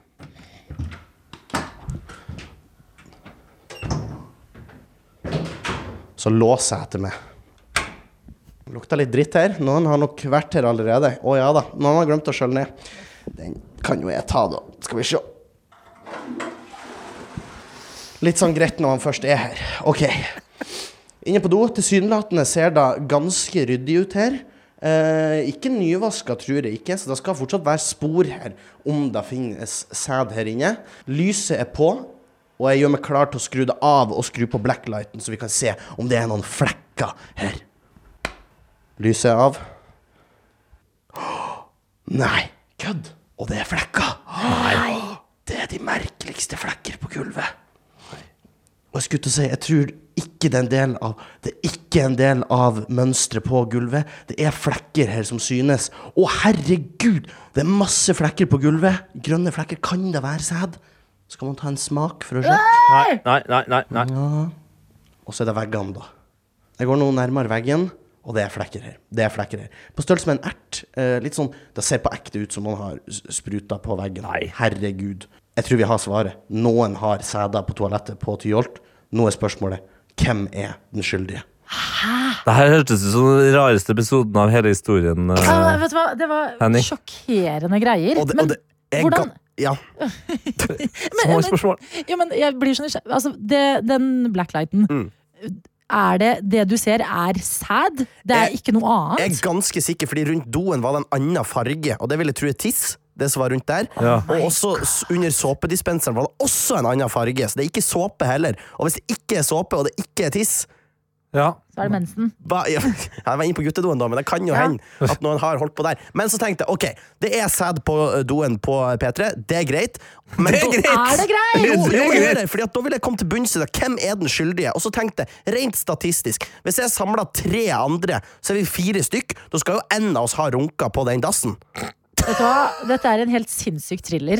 Så låser jeg etter meg. Lukta litt dritt her. Noen har nok vært her allerede. Å ja da, noen har glemt å skjølle ned. Den kan jo jeg ta, da. Skal vi se. Litt sånn greit når han først er her. OK. Inne på do. Tilsynelatende ser det ganske ryddig ut her. Eh, ikke nyvaska, tror jeg ikke, så det skal fortsatt være spor her om det finnes sæd her inne. Lyset er på, og jeg gjør meg klar til å skru det av og skru på blacklighten, så vi kan se om det er noen flekker her. Lyset er av. Nei, kødd! Og det er flekker! Nei. Det er de merkeligste flekker på gulvet. Og jeg skulle til å si, jeg tror ikke det er en del av Det er ikke en del av mønsteret på gulvet. Det er flekker her som synes. Å, herregud! Det er masse flekker på gulvet. Grønne flekker. Kan det være sæd? Skal man ta en smak for å sjekke? Nei, nei, nei. nei, nei. Og så er det veggene, da. Jeg går nå nærmere veggen, og det er flekker her. Det er flekker her. På størrelse med en ert. Eh, litt sånn, Det ser på ekte ut som noen har spruta på veggen. Nei. Herregud. Jeg tror vi har svaret. Noen har sæder på toalettet på Tyholt. Nå er spørsmålet hvem er den skyldige? Det her hørtes ut som den rareste episoden av hele historien. eh. Ja, vet du hva, Det var Henning. sjokkerende greier. Og det, men og det er hvordan Ja. Små men- spørsmål. Ja, men jeg blir så nysgjerrig. Altså, det, den blacklighten Mm. Er det det du ser, er sæd? Det er Jeg- ikke noe annet? Jeg er ganske sikker, fordi rundt doen var det en annen farge, og det ville tro er tiss. det som var rundt der. Ja. Og også under såpedispenseren var det også en annen farge, så det er ikke såpe heller. Og hvis det ikke er såpe, og det ikke er tiss Ja. Så er det mensen. Ba, ja, Jeg var inne på guttedoen, da, men det kan jo Ja. hende at noen har holdt på der. Men så tenkte jeg ok, det er sæd på doen på P3, det er greit. Men Det er da- Er det greit? Jo, Det er jo, greit. det, fordi at da vil jeg komme til bunns i det. Hvem er den skyldige? Og så tenkte jeg, rent statistisk, hvis jeg samler tre andre, så er vi fire stykk. Da skal jo en av oss ha runka på den dassen. Vet du hva? Dette er en helt sinnssyk thriller.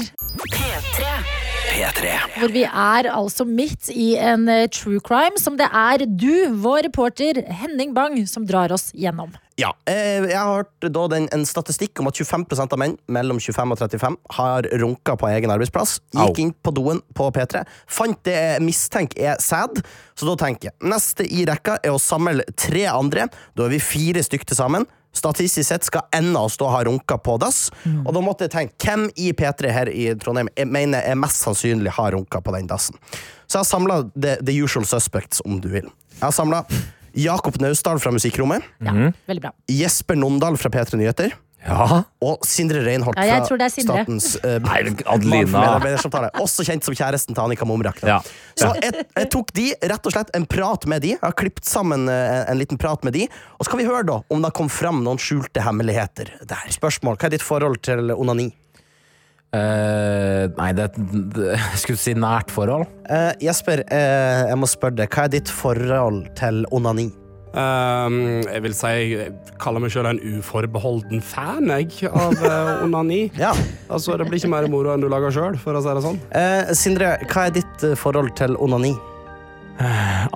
P3. P3. Hvor vi er altså midt i en eh, true crime som det er du, vår reporter Henning Bang, som drar oss gjennom. Ja, eh, Jeg har hørt da den, en statistikk om at 25% av menn mellom 25 og 35 har runka på egen arbeidsplass. Gikk Au. inn på doen på P3, fant det jeg mistenker er sæd. Så da tenker jeg neste i rekka er å samle tre andre. Da er vi fire stykk til sammen. Statistisk sett skal en stå og ha runka på dass. Og da måtte jeg tenke hvem i P3 her i Trondheim jeg mener er mest sannsynlig har runka på den dassen. Så jeg har samla the, the usual suspects, om du vil. Jeg har samla Jakob Naustdal fra Musikkrommet. Ja, Veldig bra. Jesper Nondal fra P3 Nyheter. Ja. Og Sindre Reinholt Ja, fra tror det er Sindre. Statens uh, Adelina. Også kjent som kjæresten til Annika Momrak. Ja. Så jeg, jeg tok de, rett og slett en prat med de. Jeg har klippet sammen uh, en liten prat med de. Og så kan vi høre da om det kom fram noen skjulte hemmeligheter der. Spørsmål. Hva er ditt forhold til onani? Uh, nei, det, det jeg skulle si nært forhold. Jesper, eh, jeg må spørre deg. Hva er ditt forhold til onani? Ehm, jeg vil si jeg kaller meg sjøl en uforbeholden fan jeg, av uh, onani. Ja. Altså, Det blir ikke mer moro enn du lager sjøl, for å si det sånn. Uh, Sindre, hva er ditt uh, forhold til onani?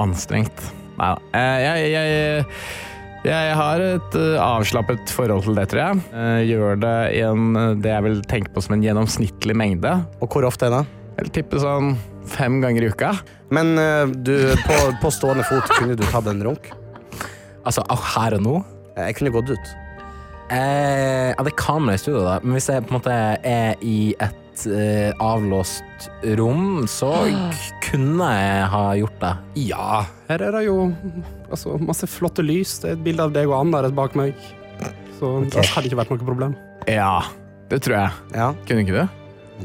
Anstrengt. Nei da. Eh, jeg, jeg, jeg har et avslappet forhold til det, tror jeg. Eh, gjør det i en, det jeg vil tenke på som en gjennomsnittlig mengde. Og hvor ofte er det? Jeg vil tippe sånn fem ganger i uka. Men du, på, på stående fot, kunne du tatt en runk? Altså her og nå. Eh, Jeg kunne gått ut. Eh, ja, det kan kamera i studio, da. Men hvis jeg på en måte er i et eh, avlåst rom, så kunne jeg ha gjort det. Ja, her er det jo altså, masse flotte lys. Det er et bilde av deg og Anna rett bak meg. Så det hadde ikke vært noe problem. Ja, det tror jeg. Ja. Kunne ikke du?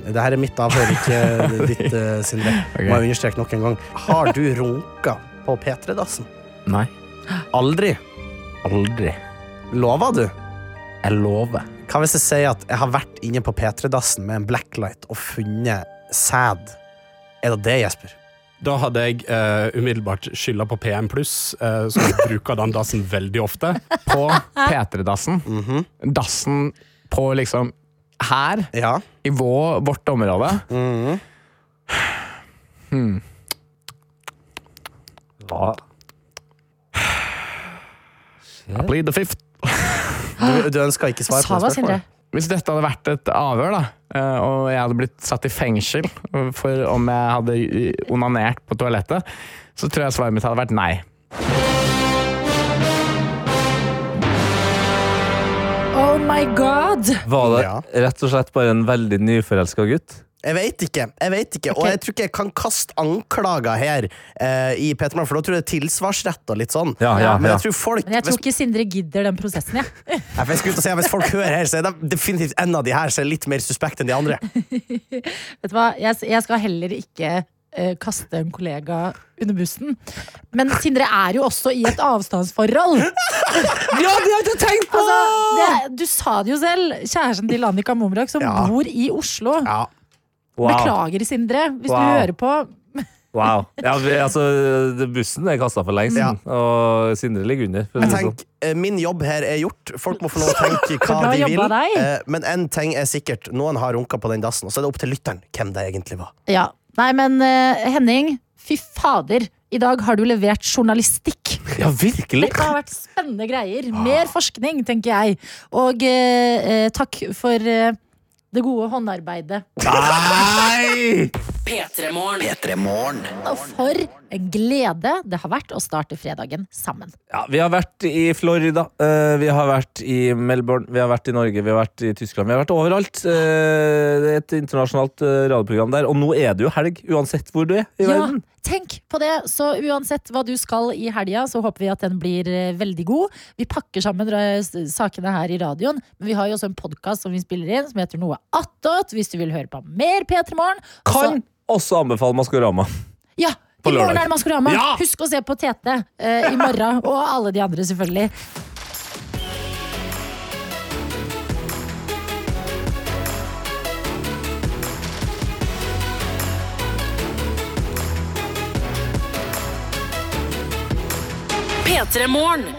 Det her er mitt avhør, ikke ditt, uh, Sindre. Okay. Må jeg understreke nok en gang. Har du runka på P3-dassen? Nei. Aldri. Aldri. Lover du? Jeg lover. Hva hvis jeg sier at jeg har vært inne på P3-dassen med en blacklight og funnet sæd? Er det det, Jesper? Da hadde jeg eh, umiddelbart skylda på PM+, eh, som bruker den dassen veldig ofte. På P3-dassen. Mhm. Dassen på liksom her, Ja. i vår, vårt område. Mm. Hmm. Hva? I plead the fifth. Du, du ønska ikke svar på det Sindre? spørsmålet? Hvis dette hadde vært et avhør, da, eh, og jeg hadde blitt satt i fengsel for om jeg hadde onanert på toalettet, så tror jeg svaret mitt hadde vært nei. Oh my god! Var det rett og slett bare en veldig nyforelska gutt? Jeg vet ikke. jeg vet ikke Og jeg tror ikke jeg kan kaste anklager her eh, i P3 for da tror jeg det er tilsvarsrett og litt sånn. Ja, ja, Men ja. jeg tror folk Men jeg tror ikke Sindre gidder den prosessen, jeg. Ja. for jeg skulle si, hvis folk hører her, så er det definitivt en av de her som er litt mer suspekt enn de andre. Vet du hva, jeg, jeg skal heller ikke eh, kaste en kollega under bussen. Men Sindre er jo også i et avstandsforhold. Ja, det har jeg ikke tenkt på! Altså, det, du sa det jo selv. Kjæresten til Annika Momrak, som Ja. bor i Oslo. Ja. Wow. Beklager, Sindre, hvis Wow. du hører på. wow. Ja, vi, altså, bussen er kasta for lengst, Ja. og Sindre ligger under. Jeg si sånn. tenker, eh, Min jobb her er gjort. Folk må få lov å tenke hva de vil. deg. Eh, Men én ting er sikkert. Noen har runka på den dassen, og så er det opp til lytteren hvem det egentlig var. Ja. Nei, men eh, Henning, fy fader. I dag har du levert journalistikk. Ja, virkelig! Dette har vært spennende greier. Mer forskning, tenker jeg. Og eh, takk for eh, det gode håndarbeidet. Nei! P3morgen. P3 Morgen. Og for en glede det har vært å starte fredagen sammen. Ja, vi har vært i Florida, eh, vi har vært i Melbourne, vi har vært i Norge, vi har vært i Tyskland. Vi har vært overalt. Eh, Det er et internasjonalt eh, radioprogram der. Og nå er det jo helg, uansett hvor du er i Ja, verden. tenk på det. Så uansett hva du skal i helga, så håper vi at den blir veldig god. Vi pakker sammen sakene her i radioen, men vi har jo også en podkast som vi spiller inn, som heter Noe attåt. Hvis du vil høre på mer P3 Morgen. Kan også anbefale Maskorama. Ja, i morgen er det Maskorama. Ja! Husk å se på Tete eh, i morgen, og alle de andre, selvfølgelig. P3 Morgen.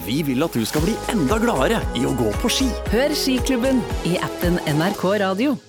vi vil at du skal bli enda gladere i å gå på ski. Hør Skiklubben i appen NRK Radio.